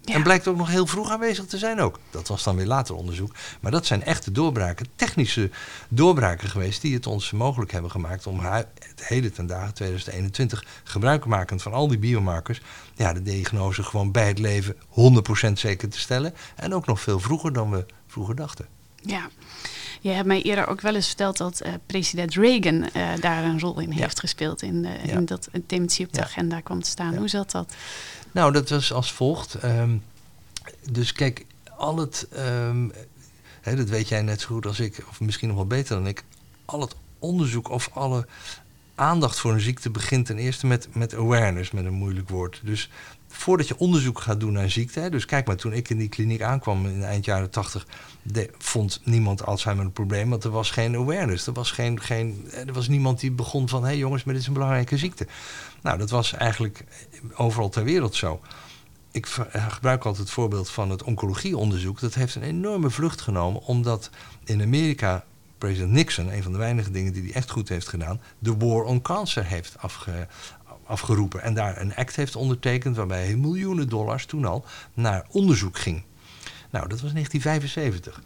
Speaker 1: Ja.
Speaker 2: En blijkt ook nog heel vroeg aanwezig te zijn ook. Dat was dan weer later onderzoek. Maar dat zijn echte doorbraken, technische doorbraken geweest... die het ons mogelijk hebben gemaakt om het hele ten dagen 2021... gebruikmakend van al die biomarkers... Ja, de diagnose gewoon bij het leven 100% zeker te stellen. En ook nog veel vroeger dan we vroeger dachten.
Speaker 1: Ja. Je hebt mij eerder ook wel eens verteld dat eh, president Reagan eh, daar een rol in
Speaker 2: Ja.
Speaker 1: heeft gespeeld. In, eh,
Speaker 2: Ja.
Speaker 1: in dat dementie op de
Speaker 2: Ja.
Speaker 1: agenda kwam te staan. Hoe zat dat?
Speaker 2: Nou, dat was als volgt. Ehm, dus kijk, al het, ehm, hè, dat weet jij net zo goed als ik, of misschien nog wel beter dan ik, al het onderzoek of alle aandacht voor een ziekte begint ten eerste met, met awareness, met een moeilijk woord. Dus voordat je onderzoek gaat doen naar ziekte, hè, dus kijk maar, toen ik in die kliniek aankwam in eind jaren tachtig, vond niemand Alzheimer een probleem, want er was geen awareness. Er was, geen, geen, er was niemand die begon van, hé hey jongens, maar dit is een belangrijke ziekte. Nou, dat was eigenlijk overal ter wereld zo ik eh, gebruik altijd het voorbeeld van het oncologieonderzoek. Dat heeft een enorme vlucht genomen, omdat in Amerika president Nixon, een van de weinige dingen die hij echt goed heeft gedaan, de War on Cancer heeft afge- afgeroepen. En daar een act heeft ondertekend waarbij miljoenen dollars toen al naar onderzoek ging. Nou, dat was 1975.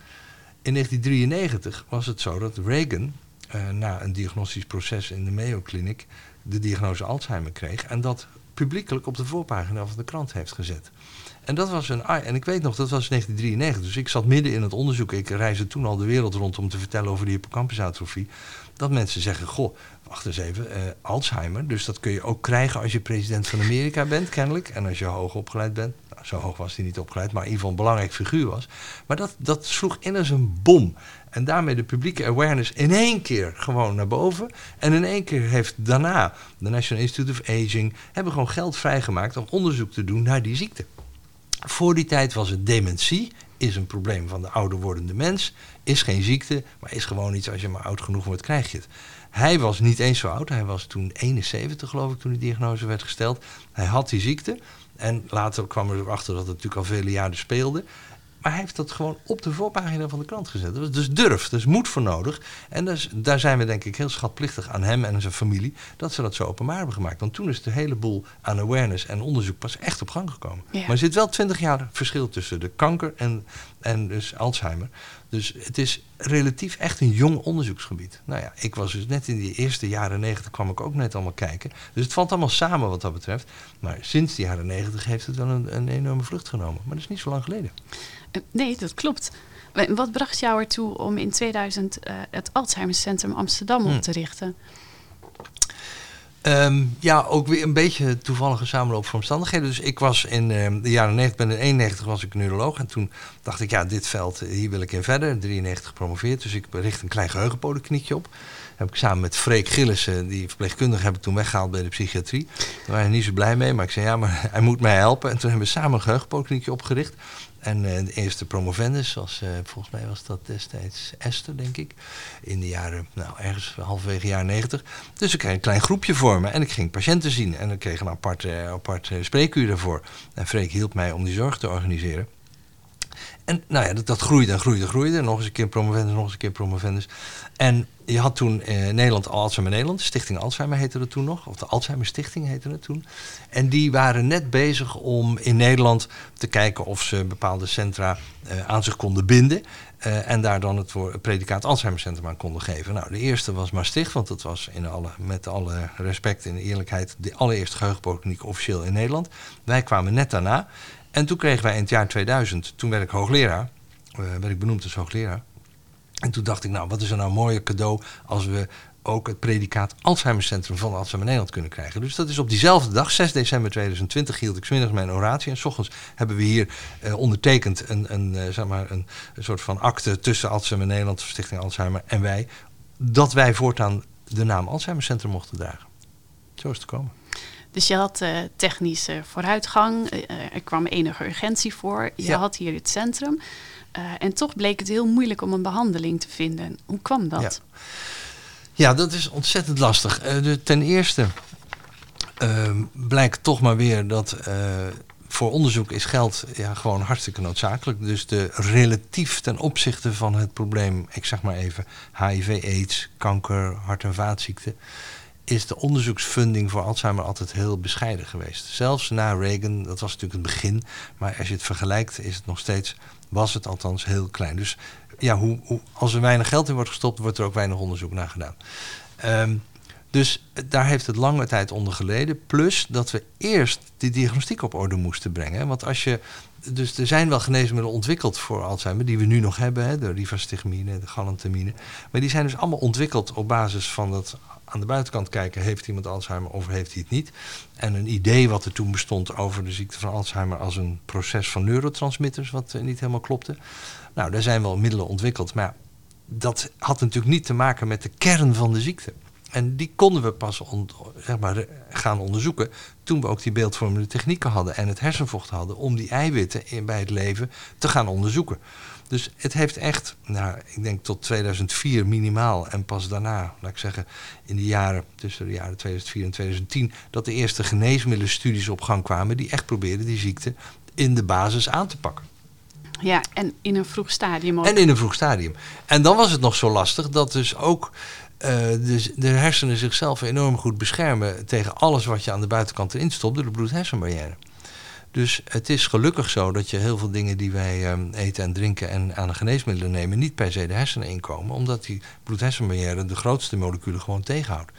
Speaker 2: In 1993 was het zo dat Reagan, eh, na een diagnostisch proces in de Mayo Clinic, de diagnose Alzheimer kreeg. En dat publiekelijk op de voorpagina van de krant heeft gezet. En dat was een. En ik weet nog, dat was 1993. Dus ik zat midden in het onderzoek. Ik reisde toen al de wereld rond om te vertellen over de hippocampusatrofie. Dat mensen zeggen: Goh, wacht eens even, eh, Alzheimer. Dus dat kun je ook krijgen als je president van Amerika bent, kennelijk. En als je hoog opgeleid bent. Nou, zo hoog was hij niet opgeleid, maar in ieder geval een belangrijk figuur was. Maar dat, dat sloeg in als een bom. En daarmee de publieke awareness in één keer gewoon naar boven. En in één keer heeft daarna de National Institute of Aging... hebben gewoon geld vrijgemaakt om onderzoek te doen naar die ziekte. Voor die tijd was het dementie, is een probleem van de ouder wordende mens. Is geen ziekte, maar is gewoon iets als je maar oud genoeg wordt, krijg je het. Hij was niet eens zo oud, hij was toen 71 geloof ik toen die diagnose werd gesteld. Hij had die ziekte en later kwam er achter dat het natuurlijk al vele jaren speelde. Maar hij heeft dat gewoon op de voorpagina van de krant gezet. Dat was dus durf, dus moed voor nodig. En dus, daar zijn we denk ik heel schatplichtig aan hem en zijn familie... dat ze dat zo openbaar hebben gemaakt. Want toen is de hele boel aan awareness en onderzoek pas echt op gang gekomen.
Speaker 1: Ja.
Speaker 2: Maar er zit wel twintig jaar verschil tussen de kanker en, en dus Alzheimer. Dus het is relatief echt een jong onderzoeksgebied. Nou ja, ik was dus net in die eerste jaren negentig kwam ik ook net allemaal kijken. Dus het valt allemaal samen wat dat betreft. Maar sinds de jaren negentig heeft het wel een, een enorme vlucht genomen. Maar dat is niet zo lang geleden.
Speaker 1: Eh, Nee, dat klopt. Wa- Wat bracht jou ertoe om in 2000 eh, het Alzheimer Centrum Amsterdam op
Speaker 2: Hmm.
Speaker 1: te richten?
Speaker 2: Ehm, ja, ook weer een beetje toevallige samenloop van omstandigheden. Dus ik was in ehm, de jaren 90, ben in 91 was ik neuroloog. En toen dacht ik, ja, dit veld, eh, hier wil ik in verder. 93 gepromoveerd, dus ik richt een klein geheugenpolykliniekje op. Heb ik samen met Freek Gillissen, die verpleegkundige, heb ik toen weggehaald bij de psychiatrie. Daar waren we niet zo blij mee, maar ik zei, ja, maar hij moet mij helpen. En toen hebben we samen een geheugenpolykliniekje opgericht. En uh, de eerste promovendus was, uh, volgens mij was dat destijds Esther, denk ik. In de jaren, nou ergens halverwege jaren negentig. Dus ik kreeg een klein groepje voor me en ik ging patiënten zien. En ik kreeg een apart, apart spreekuur daarvoor. En Freek hielp mij om die zorg te organiseren. En nou ja, dat, dat groeide en groeide en groeide. Nog eens een keer promovendus, nog eens een keer promovendus. En je had toen in Nederland Alzheimer Nederland, Stichting Alzheimer heette dat toen nog, of de Alzheimer Stichting heette het toen. En die waren net bezig om in Nederland te kijken of ze bepaalde centra uh, aan zich konden binden. Uh, en daar dan het, voor, predicaat Alzheimer Centrum aan konden geven. Nou, de eerste was Maastricht, want dat was in alle, met alle respect en eerlijkheid de allereerste geheugenpolykliniek officieel in Nederland. Wij kwamen net daarna. En toen kregen wij in het jaar 2000, toen werd ik hoogleraar, uh, werd ik benoemd als hoogleraar. En toen dacht ik, nou, wat is er nou een mooier cadeau als we ook het predicaat Alzheimer Centrum van Alzheimer Nederland kunnen krijgen. Dus dat is op diezelfde dag, 6 december 2020, hield ik smiddags mijn oratie. En s ochtends hebben we hier uh, ondertekend een, een, uh, zeg maar een, soort van akte tussen Alzheimer Nederland, Stichting Alzheimer en wij. Dat wij voortaan de naam Alzheimer Centrum mochten dragen. Zo is het komen.
Speaker 1: Dus je had uh, technische vooruitgang, er kwam enige urgentie voor. Je ja. had hier het centrum. Uh, en toch bleek het heel moeilijk om een behandeling te vinden. Hoe kwam dat?
Speaker 2: Ja, ja dat is ontzettend lastig. De, ten eerste uh, blijkt toch maar weer dat voor onderzoek is geld ja, gewoon hartstikke noodzakelijk. Dus de relatief ten opzichte van het probleem, ik zeg maar even, HIV, AIDS, kanker, hart- en vaatziekten is de onderzoeksfunding voor Alzheimer altijd heel bescheiden geweest. Zelfs na Reagan, dat was natuurlijk het begin, maar als je het vergelijkt is het nog steeds, was het althans heel klein. Dus ja, hoe, hoe, als er weinig geld in wordt gestopt, wordt er ook weinig onderzoek naar gedaan. Um, dus daar heeft het lange tijd onder geleden. Plus dat we eerst die diagnostiek op orde moesten brengen. Want als je. Dus er zijn wel geneesmiddelen ontwikkeld voor Alzheimer, die we nu nog hebben, hè, de rivastigmine, de galantamine. Maar die zijn dus allemaal ontwikkeld op basis van dat aan de buitenkant kijken, heeft iemand Alzheimer of heeft hij het niet. En een idee wat er toen bestond over de ziekte van Alzheimer als een proces van neurotransmitters, wat uh, niet helemaal klopte. Nou, daar zijn wel middelen ontwikkeld, maar dat had natuurlijk niet te maken met de kern van de ziekte. En die konden we pas zeg maar, gaan onderzoeken toen we ook die beeldvormende technieken hadden en het hersenvocht hadden om die eiwitten in, bij het leven te gaan onderzoeken. Dus het heeft echt, nou, ik denk tot 2004 minimaal en pas daarna, laat ik zeggen, in de jaren tussen de jaren 2004 en 2010, dat de eerste geneesmiddelenstudies op gang kwamen die echt probeerden die ziekte in de basis aan te pakken.
Speaker 1: Ja, en in een vroeg stadium ook.
Speaker 2: En in een vroeg stadium. En dan was het nog zo lastig dat dus ook uh, de, de, hersenen zichzelf enorm goed beschermen tegen alles wat je aan de buitenkant erin stopt door de bloed-hersenbarrière. Dus het is gelukkig zo dat je heel veel dingen die wij um, eten en drinken en aan de geneesmiddelen nemen, niet per se de hersenen inkomen, omdat die bloed-hersenbarrière de grootste moleculen gewoon tegenhoudt.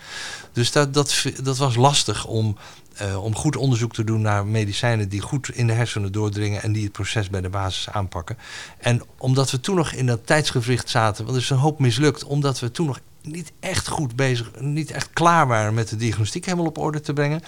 Speaker 2: Dus dat, dat, dat was lastig om, uh, om goed onderzoek te doen naar medicijnen die goed in de hersenen doordringen en die het proces bij de basis aanpakken. En omdat we toen nog in dat tijdsgevricht zaten, want er is een hoop mislukt, omdat we toen nog niet echt goed bezig, niet echt klaar waren met de diagnostiek helemaal op orde te brengen.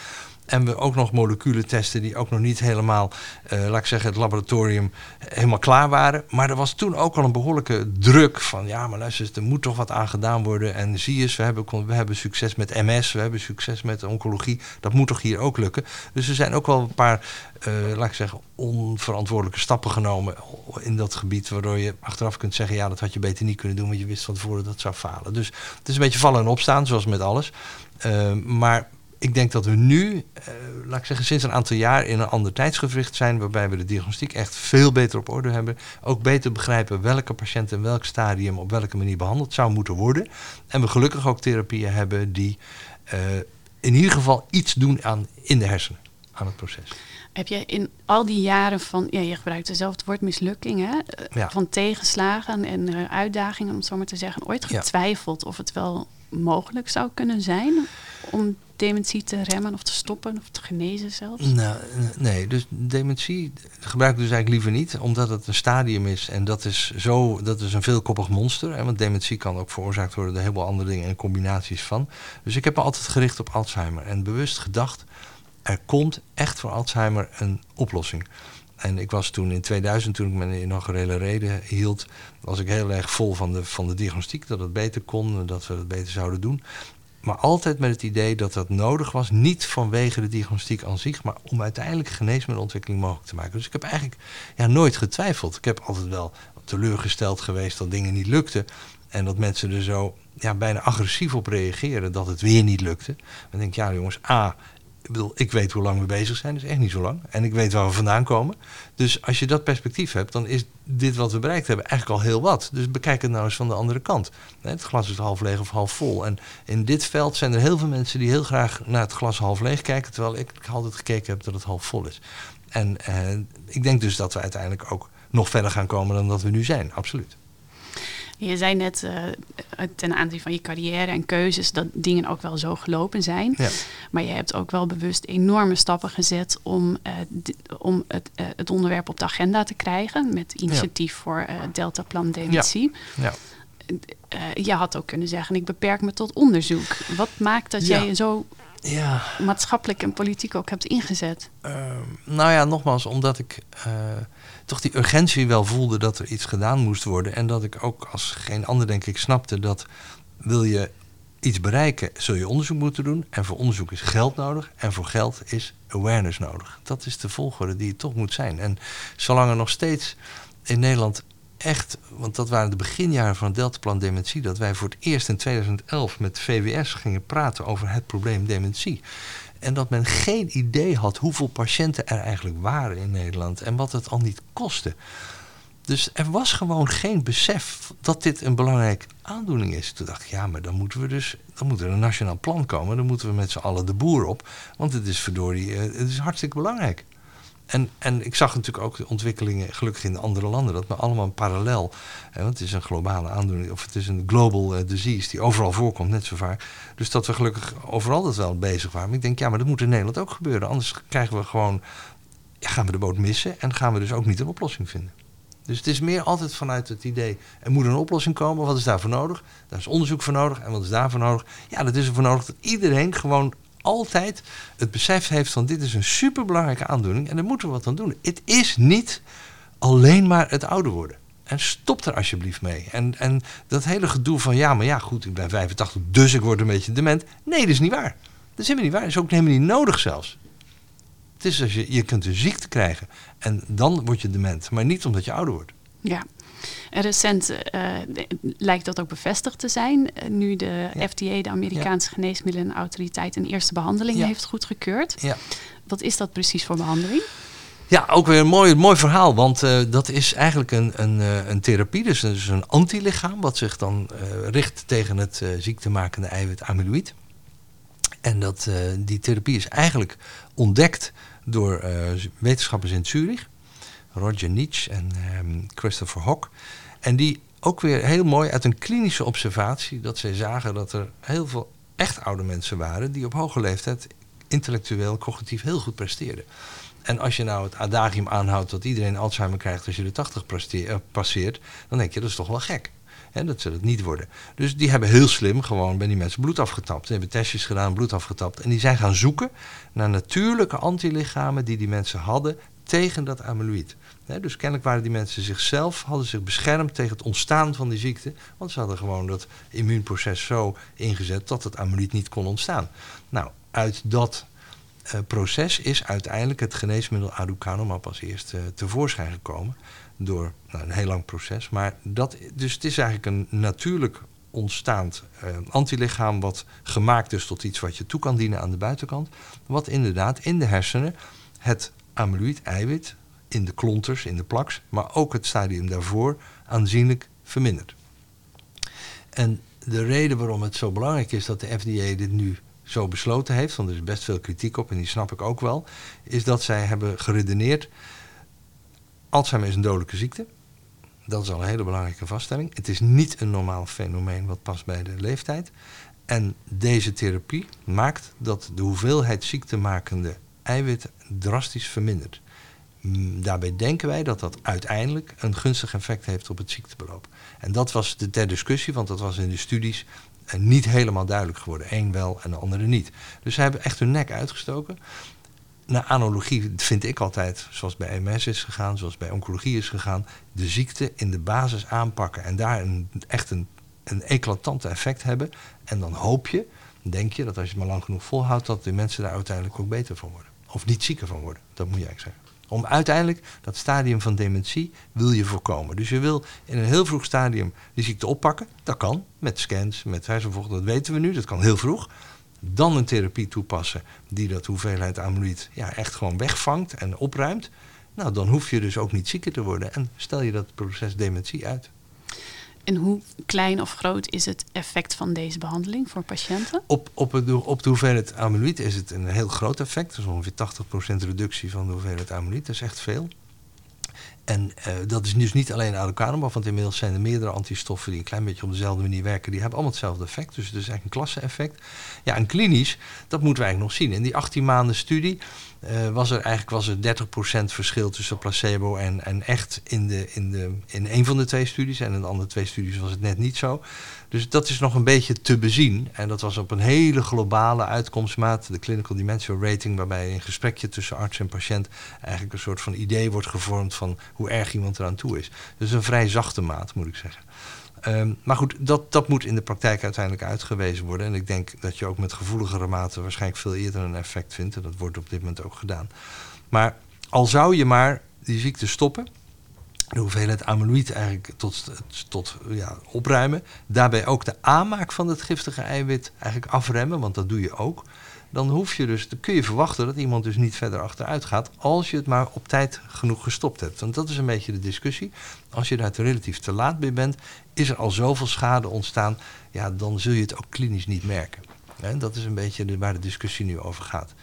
Speaker 2: En we ook nog moleculen testen die ook nog niet helemaal, uh, laat ik zeggen, het laboratorium helemaal klaar waren. Maar er was toen ook al een behoorlijke druk van, ja, maar luister er moet toch wat aan gedaan worden. En zie eens, we hebben, we hebben succes met MS, we hebben succes met oncologie. Dat moet toch hier ook lukken. Dus er zijn ook wel een paar, uh, laat ik zeggen, onverantwoordelijke stappen genomen in dat gebied. Waardoor je achteraf kunt zeggen, ja, dat had je beter niet kunnen doen, want je wist van tevoren dat zou falen. Dus het is een beetje vallen en opstaan, zoals met alles. Uh, maar ik denk dat we nu, uh, laat ik zeggen, sinds een aantal jaar in een ander tijdsgevricht zijn, waarbij we de diagnostiek echt veel beter op orde hebben. Ook beter begrijpen welke patiënt in welk stadium op welke manier behandeld zou moeten worden. En we gelukkig ook therapieën hebben die uh, in ieder geval iets doen aan in de hersenen, aan het proces.
Speaker 1: Heb je in al die jaren van, ja, je gebruikt hetzelfde woord mislukking, hè? Ja. van tegenslagen en uitdagingen, om het zo maar te zeggen, ooit getwijfeld ja. of het wel mogelijk zou kunnen zijn om dementie te remmen of te stoppen of te genezen zelfs?
Speaker 2: Nou, nee, dus dementie gebruik ik dus eigenlijk liever niet, omdat het een stadium is en dat is, zo, dat is een veelkoppig monster. Hè, want dementie kan ook veroorzaakt worden door heel veel andere dingen en combinaties van. Dus ik heb me altijd gericht op Alzheimer en bewust gedacht, er komt echt voor Alzheimer een oplossing. En ik was toen in 2000, toen ik mijn inaugurele reden hield, was ik heel erg vol van de, van de diagnostiek, dat het beter kon, dat we het beter zouden doen. Maar altijd met het idee dat dat nodig was, niet vanwege de diagnostiek aan zich, maar om uiteindelijk geneesmiddelontwikkeling mogelijk te maken. Dus ik heb eigenlijk ja, nooit getwijfeld. Ik heb altijd wel teleurgesteld geweest dat dingen niet lukten. En dat mensen er zo ja, bijna agressief op reageren dat het weer niet lukte. Dan denk ik, ja jongens, A, ik bedoel, ik weet hoe lang we bezig zijn, is echt niet zo lang. En ik weet waar we vandaan komen. Dus als je dat perspectief hebt, dan is dit wat we bereikt hebben eigenlijk al heel wat. Dus bekijk het nou eens van de andere kant. Het glas is half leeg of half vol. En in dit veld zijn er heel veel mensen die heel graag naar het glas half leeg kijken, terwijl ik altijd gekeken heb dat het half vol is. En eh, ik denk dus dat we uiteindelijk ook nog verder gaan komen dan dat we nu zijn, absoluut.
Speaker 1: Je zei net uh, ten aanzien van je carrière en keuzes dat dingen ook wel zo gelopen zijn. Ja. Maar je hebt ook wel bewust enorme stappen gezet om, uh, om het, uh, het, onderwerp op de agenda te krijgen. Met initiatief voor Deltaplan Dementie. Ja. je had ook kunnen zeggen, ik beperk me tot onderzoek. Wat maakt dat jij zo ja. maatschappelijk en politiek ook hebt ingezet?
Speaker 2: Ehm, nou ja, nogmaals, omdat ik toch die urgentie wel voelde dat er iets gedaan moest worden. En dat ik ook als geen ander denk ik snapte dat wil je iets bereiken, zul je onderzoek moeten doen. En voor onderzoek is geld nodig. En voor geld is awareness nodig. Dat is de volgorde die het toch moet zijn. En zolang er nog steeds in Nederland echt, want dat waren de beginjaren van het Deltaplan Dementie, dat wij voor het eerst in 2011 met VWS gingen praten over het probleem dementie. En dat men geen idee had hoeveel patiënten er eigenlijk waren in Nederland en wat het al niet kostte. Dus er was gewoon geen besef dat dit een belangrijke aandoening is. Toen dacht ik, ja, maar dan moeten we dus, dan moet er een nationaal plan komen. Dan moeten we met z'n allen de boer op. Want het is verdorie, eh, het is hartstikke belangrijk. En, en ik zag natuurlijk ook de ontwikkelingen, gelukkig in andere landen, dat we allemaal parallel, hè, want het is een globale aandoening, of het is een global uh, disease die overal voorkomt, net zo vaak. Dus dat we gelukkig overal dat wel bezig waren. Maar ik denk, ja, maar dat moet in Nederland ook gebeuren. Anders krijgen we gewoon, gaan we de boot missen en gaan we dus ook niet een oplossing vinden. Dus het is meer altijd vanuit het idee, er moet een oplossing komen. Wat is daarvoor nodig? Daar is onderzoek voor nodig. En wat is daarvoor nodig? Ja, dat is ervoor nodig dat iedereen gewoon altijd het besef heeft van dit is een superbelangrijke aandoening en daar moeten we wat aan doen. Het is niet alleen maar het ouder worden. En stop er alsjeblieft mee. En, en dat hele gedoe van ja, maar ja, goed, ik ben 85, dus ik word een beetje dement. Nee, dat is niet waar. Dat is helemaal niet waar. Dat is ook helemaal niet nodig zelfs. Het is als je, je kunt een ziekte krijgen en dan word je dement, maar niet omdat je ouder wordt.
Speaker 1: Ja, recent uh, lijkt dat ook bevestigd te zijn. Uh, nu de FDA, de Amerikaanse. Geneesmiddelenautoriteit, een eerste behandeling heeft goedgekeurd. Ja. Wat is dat precies voor behandeling?
Speaker 2: Ja, ook weer een mooi, mooi verhaal. Want uh, dat is eigenlijk een, een, een therapie, dus, dus een antilichaam... wat zich dan richt tegen het ziektemakende eiwit amyloïd. En dat, die therapie is eigenlijk ontdekt door wetenschappers in Zurich... Roger Nietzsche en um, Christopher Hock. En die ook weer heel mooi uit een klinische observatie... dat zij zagen dat er heel veel echt oude mensen waren... die op hoge leeftijd intellectueel, cognitief heel goed presteerden. En als je nou het adagium aanhoudt dat iedereen Alzheimer krijgt als je de 80 eh, passeert, dan denk je dat is toch wel gek. Dat ze het niet worden. Dus die hebben heel slim gewoon bij die mensen bloed afgetapt. Ze hebben testjes gedaan, bloed afgetapt. En die zijn gaan zoeken naar natuurlijke antilichamen die die mensen hadden tegen dat amyloïd. Dus kennelijk waren die mensen zichzelf, hadden zich beschermd tegen het ontstaan van die ziekte. Want ze hadden gewoon dat immuunproces zo ingezet dat het amyloïd niet kon ontstaan. Nou, uit dat uh, proces is uiteindelijk het geneesmiddel aducanumab als eerste uh, tevoorschijn gekomen. Door nou, een heel lang proces. Maar dat, dus het is eigenlijk een natuurlijk ontstaand uh, antilichaam wat gemaakt is tot iets wat je toe kan dienen aan de buitenkant. Wat inderdaad in de hersenen het amyloïd-eiwit in de klonters, in de plaks, maar ook het stadium daarvoor aanzienlijk verminderd. En de reden waarom het zo belangrijk is dat de FDA dit nu zo besloten heeft, want er is best veel kritiek op en die snap ik ook wel, is dat zij hebben geredeneerd. Alzheimer is een dodelijke ziekte. Dat is al een hele belangrijke vaststelling. Het is niet een normaal fenomeen wat past bij de leeftijd. En deze therapie maakt dat de hoeveelheid ziektemakende eiwit drastisch vermindert. Mm, daarbij denken wij dat dat uiteindelijk een gunstig effect heeft op het ziektebeloop. En dat was de ter discussie, want dat was in de studies eh, niet helemaal duidelijk geworden. Eén wel en de andere niet. Dus zij hebben echt hun nek uitgestoken. Naar analogie vind ik altijd, zoals bij MS is gegaan, zoals bij oncologie is gegaan, de ziekte in de basis aanpakken en daar een, echt een, een eclatante effect hebben. En dan hoop je, denk je, dat als je het maar lang genoeg volhoudt, dat de mensen daar uiteindelijk ook beter van worden. Of niet zieker van worden, dat moet je eigenlijk zeggen. Om uiteindelijk dat stadium van dementie wil je voorkomen. Dus je wil in een heel vroeg stadium die ziekte oppakken. Dat kan, met scans, met hersenvocht, dat weten we nu, dat kan heel vroeg. Dan een therapie toepassen die dat hoeveelheid amyloïd ja, echt gewoon wegvangt en opruimt. Nou, dan hoef je dus ook niet zieker te worden en stel je dat proces dementie uit.
Speaker 1: En hoe klein of groot is het effect van deze behandeling voor patiënten?
Speaker 2: Op, op, het, op de hoeveelheid amyloïd is het een heel groot effect. Dat is ongeveer 80% reductie van de hoeveelheid amyloïd. Dat is echt veel. En uh, dat is dus niet alleen aducanumab, want inmiddels zijn er meerdere antistoffen die een klein beetje op dezelfde manier werken. Die hebben allemaal hetzelfde effect. Dus het is eigenlijk een klasse-effect. Ja, en klinisch, dat moeten we eigenlijk nog zien. In die 18 maanden studie uh, was er eigenlijk was er 30% verschil tussen placebo en, en echt in, de, in, de, in een van de twee studies. En in de andere twee studies was het net niet zo. Dus dat is nog een beetje te bezien. En dat was op een hele globale uitkomstmaat, de Clinical Dementia Rating, waarbij een gesprekje tussen arts en patiënt eigenlijk een soort van idee wordt gevormd van hoe erg iemand eraan toe is. Dus een vrij zachte maat, moet ik zeggen. Um, maar goed, dat, dat moet in de praktijk uiteindelijk uitgewezen worden. En ik denk dat je ook met gevoeligere maten waarschijnlijk veel eerder een effect vindt. En dat wordt op dit moment ook gedaan. Maar al zou je maar die ziekte stoppen, de hoeveelheid amyloïd eigenlijk tot, tot ja, opruimen. Daarbij ook de aanmaak van het giftige eiwit eigenlijk afremmen, want dat doe je ook. Dan, hoef je dus, dan kun je verwachten dat iemand dus niet verder achteruit gaat als je het maar op tijd genoeg gestopt hebt. Want dat is een beetje de discussie. Als je daar relatief te laat bij bent, is er al zoveel schade ontstaan, ja, dan zul je het ook klinisch niet merken. En dat is een beetje waar de discussie nu over gaat.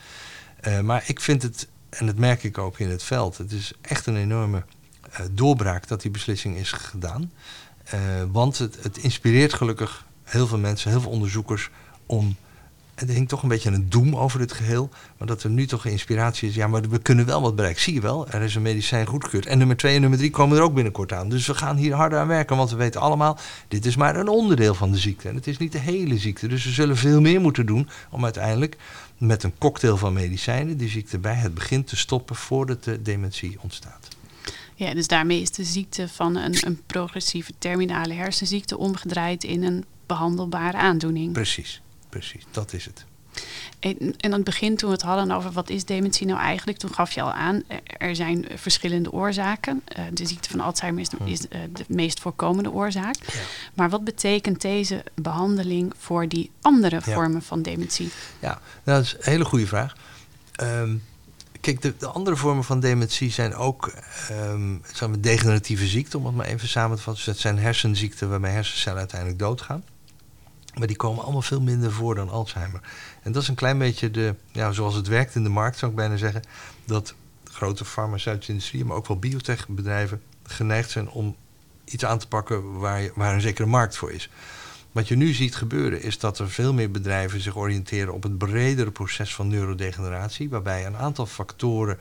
Speaker 2: Uh, maar ik vind het, en dat merk ik ook in het veld, het is echt een enorme uh, doorbraak dat die beslissing is gedaan. Uh, want het, het, inspireert gelukkig heel veel mensen, heel veel onderzoekers om. Er hing toch een beetje een doem over het geheel. Maar dat er nu toch inspiratie is. Ja, maar we kunnen wel wat bereiken. Zie je wel, er is een medicijn goedgekeurd. En nummer twee en nummer drie komen er ook binnenkort aan. Dus we gaan hier harder aan werken. Want we weten allemaal, dit is maar een onderdeel van de ziekte. En het is niet de hele ziekte. Dus we zullen veel meer moeten doen om uiteindelijk met een cocktail van medicijnen die ziekte bij het begin te stoppen voordat de dementie ontstaat.
Speaker 1: Ja, dus daarmee is de ziekte van een, een progressieve terminale hersenziekte omgedraaid in een behandelbare aandoening.
Speaker 2: Precies, precies, dat is het.
Speaker 1: En, en aan het begin, toen we het hadden over wat is dementie nou eigenlijk, toen gaf je al aan, er zijn verschillende oorzaken. Uh, de ziekte van Alzheimer is, de, is uh, de meest voorkomende oorzaak. Ja. Maar wat betekent deze behandeling voor die andere ja. vormen van dementie?
Speaker 2: Ja, nou, dat is een hele goede vraag. Um, Kijk, de, de, andere vormen van dementie zijn ook um, degeneratieve ziekten, om het maar even samen te vatten. Dus dat zijn hersenziekten waarbij hersencellen uiteindelijk doodgaan. Maar die komen allemaal veel minder voor dan Alzheimer. En dat is een klein beetje de, ja, zoals het werkt in de markt, zou ik bijna zeggen. Dat grote farmaceutische industrie, maar ook wel biotechbedrijven geneigd zijn om iets aan te pakken waar, waar een zekere markt voor is. Wat je nu ziet gebeuren is dat er veel meer bedrijven zich oriënteren op het bredere proces van neurodegeneratie, waarbij een aantal factoren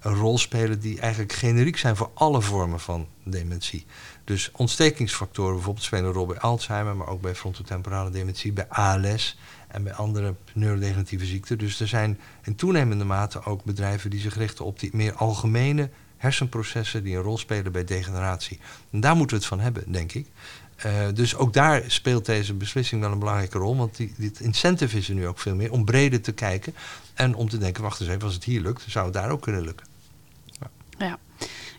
Speaker 2: een rol spelen die eigenlijk generiek zijn voor alle vormen van dementie. Dus ontstekingsfactoren bijvoorbeeld spelen een rol bij Alzheimer, maar ook bij frontotemporale dementie, bij ALS en bij andere neurodegeneratieve ziekten. Dus er zijn in toenemende mate ook bedrijven die zich richten op die meer algemene hersenprocessen die een rol spelen bij degeneratie. En daar moeten we het van hebben, denk ik. Uh, dus ook daar speelt deze beslissing wel een belangrijke rol. Want die, dit incentive is er nu ook veel meer om breder te kijken. En om te denken, wacht eens even, als het hier lukt, zou het daar ook kunnen lukken.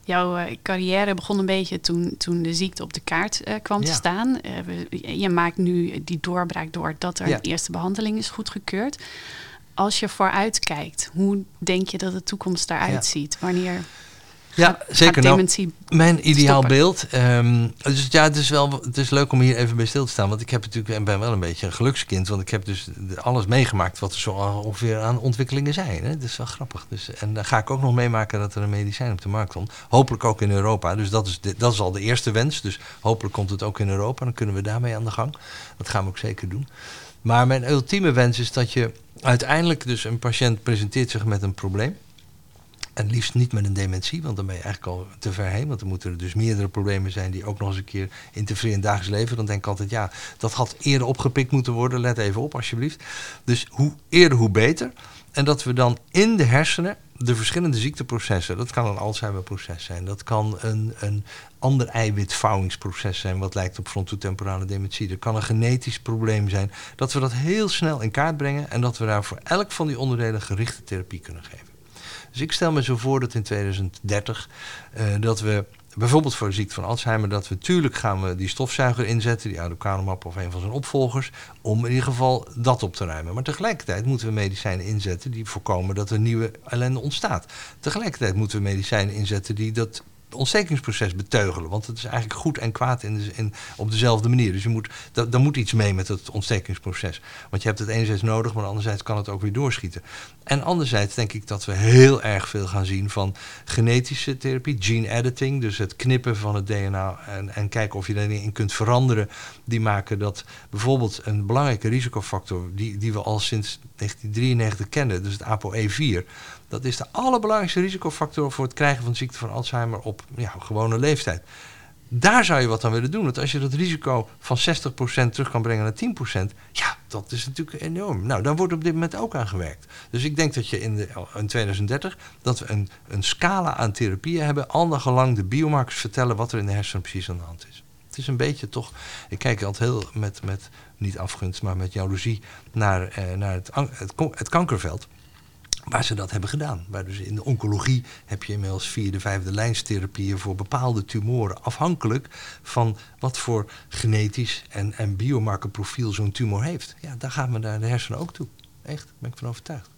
Speaker 1: Jouw uh, carrière begon een beetje toen, toen de ziekte op de kaart uh, kwam ja. te staan. We, je maakt nu die doorbraak door dat er ja. een eerste behandeling is goedgekeurd. Als je vooruit kijkt, hoe denk je dat de toekomst daaruit ziet? Wanneer
Speaker 2: ja, zeker. Nou, mijn ideaal beeld. Um, dus ja, het is wel het is leuk om hier even bij stil te staan. Want ik heb natuurlijk en ben wel een beetje een gelukskind. Want ik heb dus alles meegemaakt wat er zo ongeveer aan ontwikkelingen zijn. Hè. Dat is wel grappig. Dus, en dan ga ik ook nog meemaken dat er een medicijn op de markt komt. Hopelijk ook in Europa. Dus dat is, de, dat is al de eerste wens. Dus hopelijk komt het ook in Europa. Dan kunnen we daarmee aan de gang. Dat gaan we ook zeker doen. Maar mijn ultieme wens is dat je uiteindelijk dus een patiënt presenteert zich met een probleem. En liefst niet met een dementie, want dan ben je eigenlijk al te ver heen. Want dan moeten er dus meerdere problemen zijn die ook nog eens een keer interfereren in het dagelijks leven. Dan denk ik altijd, ja, dat had eerder opgepikt moeten worden. Let even op, alsjeblieft. Dus hoe eerder, hoe beter. En dat we dan in de hersenen de verschillende ziekteprocessen, dat kan een Alzheimer-proces zijn, dat kan een, een ander eiwitvouwingsproces zijn, wat lijkt op frontotemporale dementie. Er kan een genetisch probleem zijn, dat we dat heel snel in kaart brengen en dat we daar voor elk van die onderdelen gerichte therapie kunnen geven. Dus ik stel me zo voor dat in 2030 uh, eh, dat we bijvoorbeeld voor de ziekte van Alzheimer, dat we natuurlijk gaan we die stofzuiger inzetten, die aducanumab of een van zijn opvolgers, om in ieder geval dat op te ruimen. Maar tegelijkertijd moeten we medicijnen inzetten die voorkomen dat er nieuwe ellende ontstaat. Tegelijkertijd moeten we medicijnen inzetten die dat ontstekingsproces beteugelen. Want het is eigenlijk goed en kwaad in, de, in op dezelfde manier. Dus je moet, daar moet iets mee met het ontstekingsproces. Want je hebt het enerzijds nodig, maar anderzijds kan het ook weer doorschieten. En anderzijds denk ik dat we heel erg veel gaan zien van genetische therapie, gene editing. Dus het knippen van het DNA en, en kijken of je daarin kunt veranderen. Die maken dat bijvoorbeeld een belangrijke risicofactor, die, die we al sinds 1993 kennen, dus het ApoE4 dat is de allerbelangrijkste risicofactor voor het krijgen van ziekte van Alzheimer op ja, gewone leeftijd. Daar zou je wat aan willen doen. Want als je dat risico van 60% terug kan brengen naar 10%, ja, dat is natuurlijk enorm. Nou, daar wordt op dit moment ook aan gewerkt. Dus ik denk dat je in, de, in 2030 dat we een, een scala aan therapieën hebben, gelang de biomarkers vertellen wat er in de hersenen precies aan de hand is. Het is een beetje toch, ik kijk altijd heel met, met niet afgunst, maar met jaloezie naar, eh, naar het, het kankerveld waar ze dat hebben gedaan. Waar dus in de oncologie heb je inmiddels vierde, vijfde lijnstherapieën voor bepaalde tumoren. Afhankelijk van wat voor genetisch en, en biomarkerprofiel zo'n tumor heeft. Ja, daar gaan we naar de hersenen ook toe. Echt, daar ben ik van overtuigd.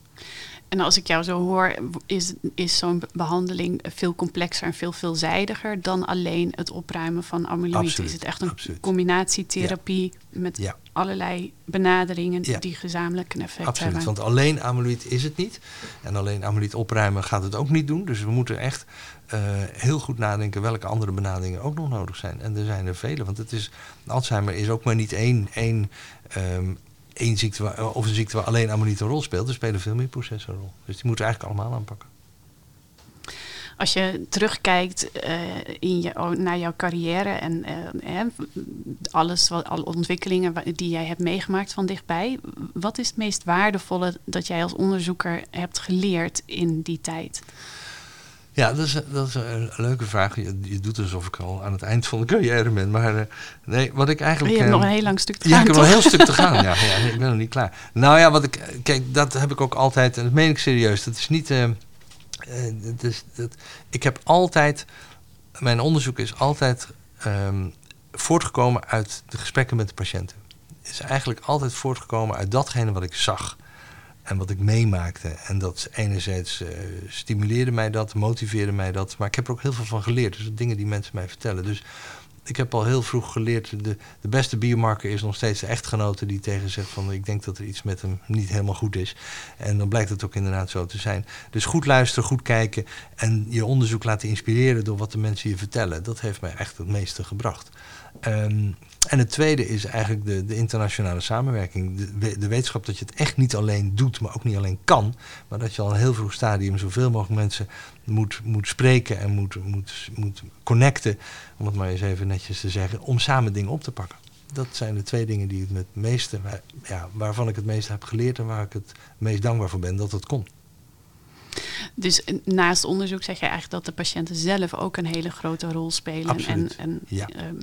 Speaker 1: En als ik jou zo hoor, is, is zo'n behandeling veel complexer en veel veelzijdiger dan alleen het opruimen van amyloïd. is het echt een absoluut. combinatietherapie met allerlei benaderingen die gezamenlijk een effect
Speaker 2: absoluut,
Speaker 1: hebben?
Speaker 2: Want alleen amyloïd is het niet. En alleen amyloïd opruimen gaat het ook niet doen. Dus we moeten echt uh, heel goed nadenken welke andere benaderingen ook nog nodig zijn. En er zijn er vele. Want het is, Alzheimer is ook maar niet één, één um, één ziekte waar, of een ziekte waar alleen ammonite een rol speelt. Er spelen veel meer processen een rol. Dus die moeten we eigenlijk allemaal aanpakken.
Speaker 1: Als je terugkijkt uh, in je, oh, naar jouw carrière en uh, alles, wat, alle ontwikkelingen die jij hebt meegemaakt van dichtbij, wat is het meest waardevolle dat jij als onderzoeker hebt geleerd in die tijd?
Speaker 2: Ja, dat is, dat is een leuke vraag. Je, je, doet alsof ik al aan het eind van de carrière ben. Maar uh, nee, wat ik eigenlijk...
Speaker 1: Je hebt nog een heel lang stuk te
Speaker 2: gaan,
Speaker 1: Ja,
Speaker 2: ik
Speaker 1: heb
Speaker 2: nog een heel stuk te gaan. Ja, ja, ik ben nog niet klaar. Nou ja, wat ik... Kijk, dat heb ik ook altijd... En dat meen ik serieus. Dat is niet... Uh, dat is, dat, ik heb altijd... Mijn onderzoek is altijd um, voortgekomen uit de gesprekken met de patiënten. Is eigenlijk altijd voortgekomen uit datgene wat ik zag en wat ik meemaakte. En dat enerzijds uh, stimuleerde mij dat, motiveerde mij dat. Maar ik heb er ook heel veel van geleerd. Dus dingen die mensen mij vertellen. Dus ik heb al heel vroeg geleerd, de, de beste biomarker is nog steeds de echtgenote die tegen zegt van ik denk dat er iets met hem niet helemaal goed is. En dan blijkt het ook inderdaad zo te zijn. Dus goed luisteren, goed kijken en je onderzoek laten inspireren door wat de mensen je vertellen. Dat heeft mij echt het meeste gebracht. Um, en het tweede is eigenlijk de, de internationale samenwerking. De, wetenschap dat je het echt niet alleen doet, maar ook niet alleen kan. Maar dat je al een heel vroeg stadium zoveel mogelijk mensen moet, moet spreken en moet, moet, moet connecten. Om het maar eens even netjes te zeggen. Om samen dingen op te pakken. Dat zijn de twee dingen die het met meeste, ja, waarvan ik het meest heb geleerd en waar ik het meest dankbaar voor ben dat het kon.
Speaker 1: Dus naast onderzoek zeg je eigenlijk dat de patiënten zelf ook een hele grote rol spelen.
Speaker 2: Absoluut.
Speaker 1: En een ehm,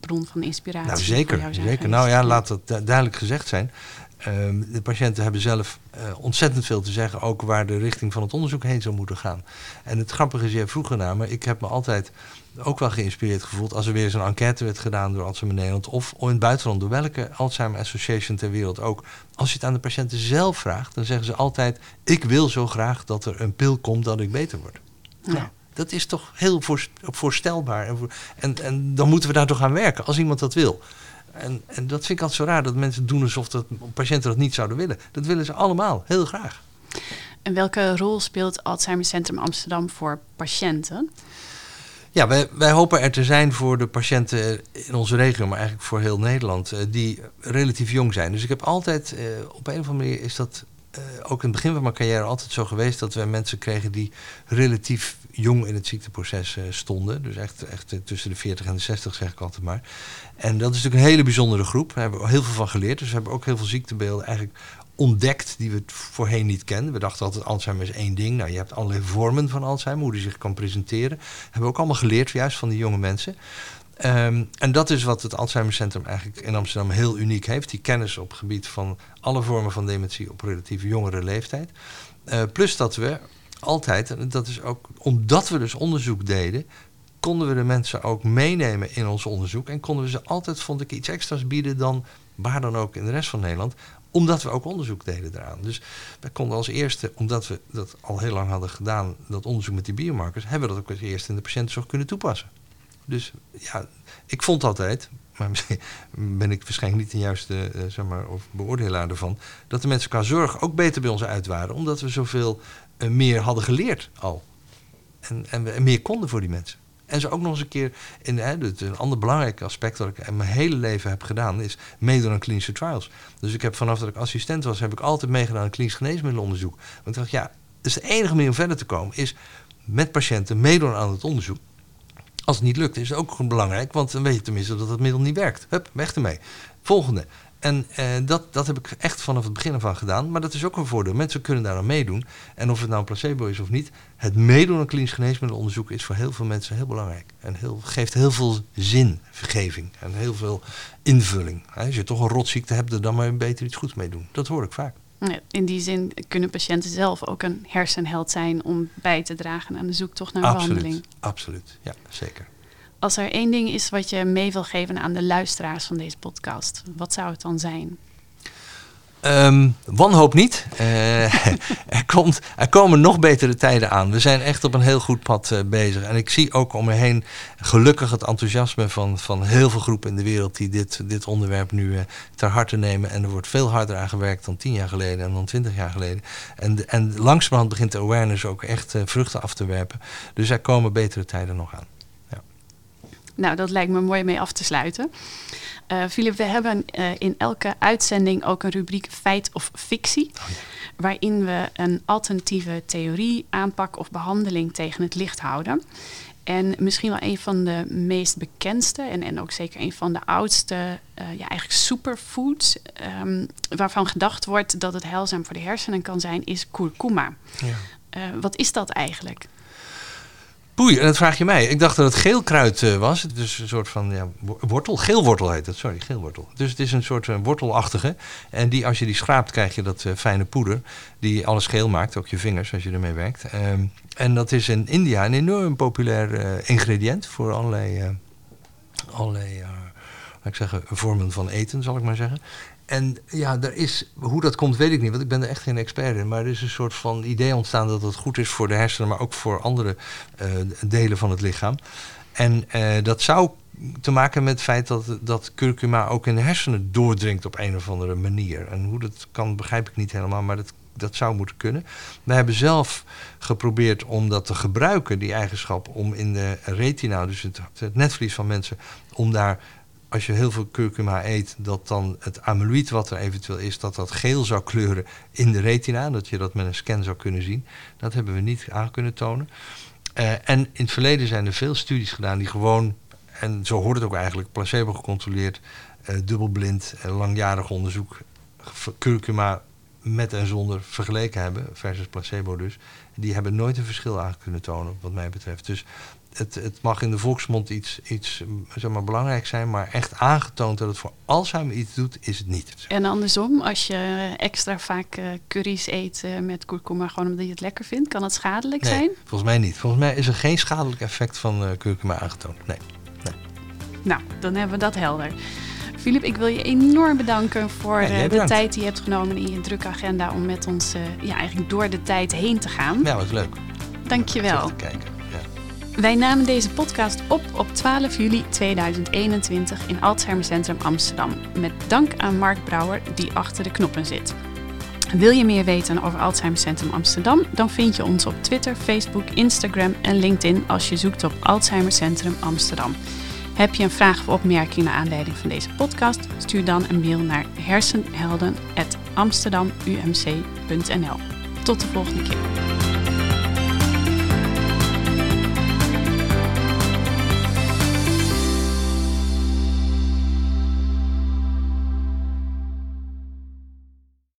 Speaker 1: bron van inspiratie.
Speaker 2: Nou, zeker. zeker. Nou ja, laat dat duidelijk gezegd zijn. Ehm, de patiënten hebben zelf uh, ontzettend veel te zeggen, ook waar de richting van het onderzoek heen zou moeten gaan. En het grappige is, jij vroeger naar ik heb me altijd ook wel geïnspireerd gevoeld als er weer een enquête werd gedaan door Alzheimer Nederland of in het buitenland, door welke Alzheimer Association ter wereld ook. Als je het aan de patiënten zelf vraagt, dan zeggen ze altijd: Ik wil zo graag dat er een pil komt dat ik beter word. Ja. Nou, dat is toch heel voorstelbaar. En, en, en dan moeten we daar toch aan werken als iemand dat wil. En, en dat vind ik altijd zo raar dat mensen doen alsof dat, patiënten dat niet zouden willen. Dat willen ze allemaal, heel graag.
Speaker 1: En welke rol speelt Alzheimer Centrum Amsterdam voor patiënten?
Speaker 2: Ja, wij, wij hopen er te zijn voor de patiënten in onze regio, maar eigenlijk voor heel Nederland, die relatief jong zijn. Dus ik heb altijd, op een of andere manier is dat ook in het begin van mijn carrière altijd zo geweest dat we mensen kregen die relatief jong in het ziekteproces stonden. Dus echt, echt tussen de 40 en de 60 zeg ik altijd maar. En dat is natuurlijk een hele bijzondere groep. Daar hebben we heel veel van geleerd. Dus we hebben ook heel veel ziektebeelden eigenlijk ontdekt die we voorheen niet kenden. We dachten altijd Alzheimer is één ding. Nou, je hebt allerlei vormen van Alzheimer, hoe die zich kan presenteren. hebben we ook allemaal geleerd, juist van die jonge mensen. Ehm, en dat is wat het Alzheimer Centrum eigenlijk in Amsterdam heel uniek heeft. Die kennis op het gebied van alle vormen van dementie op relatief jongere leeftijd. Uh, plus dat we altijd, en dat is ook omdat we dus onderzoek deden, konden we de mensen ook meenemen in ons onderzoek. En konden we ze altijd, vond ik, iets extra's bieden dan waar dan ook in de rest van Nederland omdat we ook onderzoek deden eraan. Dus wij konden als eerste, omdat we dat al heel lang hadden gedaan, dat onderzoek met die biomarkers, hebben we dat ook als eerste in de patiëntenzorg kunnen toepassen. Dus ja, ik vond altijd, maar misschien ben ik waarschijnlijk niet de juiste uh, zeg maar, beoordelaar ervan, dat de mensen qua zorg ook beter bij ons uit waren, omdat we zoveel uh, meer hadden geleerd al. En, en meer konden voor die mensen. En ze ook nog eens een keer, in, hè, een ander belangrijk aspect dat ik in mijn hele leven heb gedaan, is meedoen aan klinische trials. Dus ik heb vanaf dat ik assistent was, heb ik altijd meegedaan aan klinisch geneesmiddelenonderzoek. Want ik dacht, ja, dus de enige manier om verder te komen is met patiënten meedoen aan het onderzoek. Als het niet lukt, is het ook belangrijk, want dan weet je tenminste dat het middel niet werkt. Hup, weg ermee. Volgende. En eh, dat, dat heb ik echt vanaf het begin af aan gedaan. Maar dat is ook een voordeel. Mensen kunnen daar aan meedoen. En of het nou een placebo is of niet. Het meedoen aan klinisch geneesmiddelenonderzoek is voor heel veel mensen heel belangrijk. En heel, geeft heel veel zin, vergeving. En heel veel invulling. Als je toch een rotziekte hebt, dan maar beter iets goeds mee doen. Dat hoor ik vaak.
Speaker 1: In die zin kunnen patiënten zelf ook een hersenheld zijn om bij te dragen aan de zoektocht naar een
Speaker 2: absoluut,
Speaker 1: behandeling.
Speaker 2: Absoluut, ja, zeker.
Speaker 1: Als er één ding is wat je mee wil geven aan de luisteraars van deze podcast, wat zou het dan zijn?
Speaker 2: Um, wanhoop niet. Uh, er, komt, er komen nog betere tijden aan. We zijn echt op een heel goed pad uh, bezig. En ik zie ook om me heen gelukkig het enthousiasme van, van heel veel groepen in de wereld die dit, dit onderwerp nu uh, ter harte nemen. En er wordt veel harder aan gewerkt dan tien jaar geleden en dan twintig jaar geleden. En, en langzamerhand begint de awareness ook echt vruchten af te werpen. Dus er komen betere tijden nog aan.
Speaker 1: Nou, dat lijkt me mooi mee af te sluiten. Uh, Philip, we hebben uh, in elke uitzending ook een rubriek feit of fictie. Oh ja. Waarin we een alternatieve theorie, aanpak of behandeling tegen het licht houden. En misschien wel een van de meest bekendste en, en ook zeker een van de oudste, uh, ja, eigenlijk superfoods, um, waarvan gedacht wordt dat het heilzaam voor de hersenen kan zijn, is kurkuma. Ja. wat is dat eigenlijk?
Speaker 2: Poei, en dat vraag je mij. Ik dacht dat het geel kruid uh, was. Dus een soort van ja, wortel. Geelwortel heet het, sorry, geelwortel. Dus het is een soort uh, wortelachtige. En die, als je die schraapt, krijg je dat uh, fijne poeder. Die alles geel maakt, ook je vingers als je ermee werkt. Um, en dat is in India een enorm populair ingrediënt voor allerlei, allerlei ik zeggen, vormen van eten, zal ik maar zeggen. En ja, er is, hoe dat komt weet ik niet, want ik ben er echt geen expert in. Maar er is een soort van idee ontstaan dat het goed is voor de hersenen, maar ook voor andere uh, delen van het lichaam. En uh, dat zou te maken met het feit dat, dat curcuma ook in de hersenen doordringt op een of andere manier. En hoe dat kan, begrijp ik niet helemaal, maar dat, dat zou moeten kunnen. We hebben zelf geprobeerd om dat te gebruiken, die eigenschap, om in de retina, dus het, het netvlies van mensen, om daar als je heel veel curcuma eet, dat dan het amyloïd wat er eventueel is, dat dat geel zou kleuren in de retina. Dat je dat met een scan zou kunnen zien. Dat hebben we niet aan kunnen tonen. Uh, en in het verleden zijn er veel studies gedaan die gewoon, en zo hoort het ook eigenlijk, placebo gecontroleerd, uh, dubbelblind, uh, langjarig onderzoek, curcuma met en zonder vergeleken hebben, versus placebo dus. Die hebben nooit een verschil aan kunnen tonen, wat mij betreft. Dus het, het mag in de volksmond iets, iets zeg maar, belangrijk zijn, maar echt aangetoond dat het voor Alzheimer iets doet, is het niet.
Speaker 1: En andersom, als je extra vaak uh, curry's eet uh, met kurkuma, gewoon omdat je het lekker vindt, kan dat schadelijk
Speaker 2: nee,
Speaker 1: zijn?
Speaker 2: Volgens mij niet. Volgens mij is er geen schadelijk effect van uh, kurkuma aangetoond. Nee. nee.
Speaker 1: Nou, dan hebben we dat helder. Filip, ik wil je enorm bedanken voor ja, de tijd die je hebt genomen in je drukke agenda om met ons ja, eigenlijk door de tijd heen te gaan.
Speaker 2: Ja, wat leuk.
Speaker 1: Dankjewel.
Speaker 2: Te kijken.
Speaker 1: Wij namen deze podcast op op 12 juli 2021 in Alzheimer Centrum Amsterdam. Met dank aan Mark Brouwer, die achter de knoppen zit. Wil je meer weten over Alzheimer Centrum Amsterdam? Dan vind je ons op Twitter, Facebook, Instagram en LinkedIn als je zoekt op Alzheimer Centrum Amsterdam. Heb je een vraag of opmerking naar aanleiding van deze podcast? Stuur dan een mail naar hersenhelden.amsterdamumc.nl. Tot de volgende keer.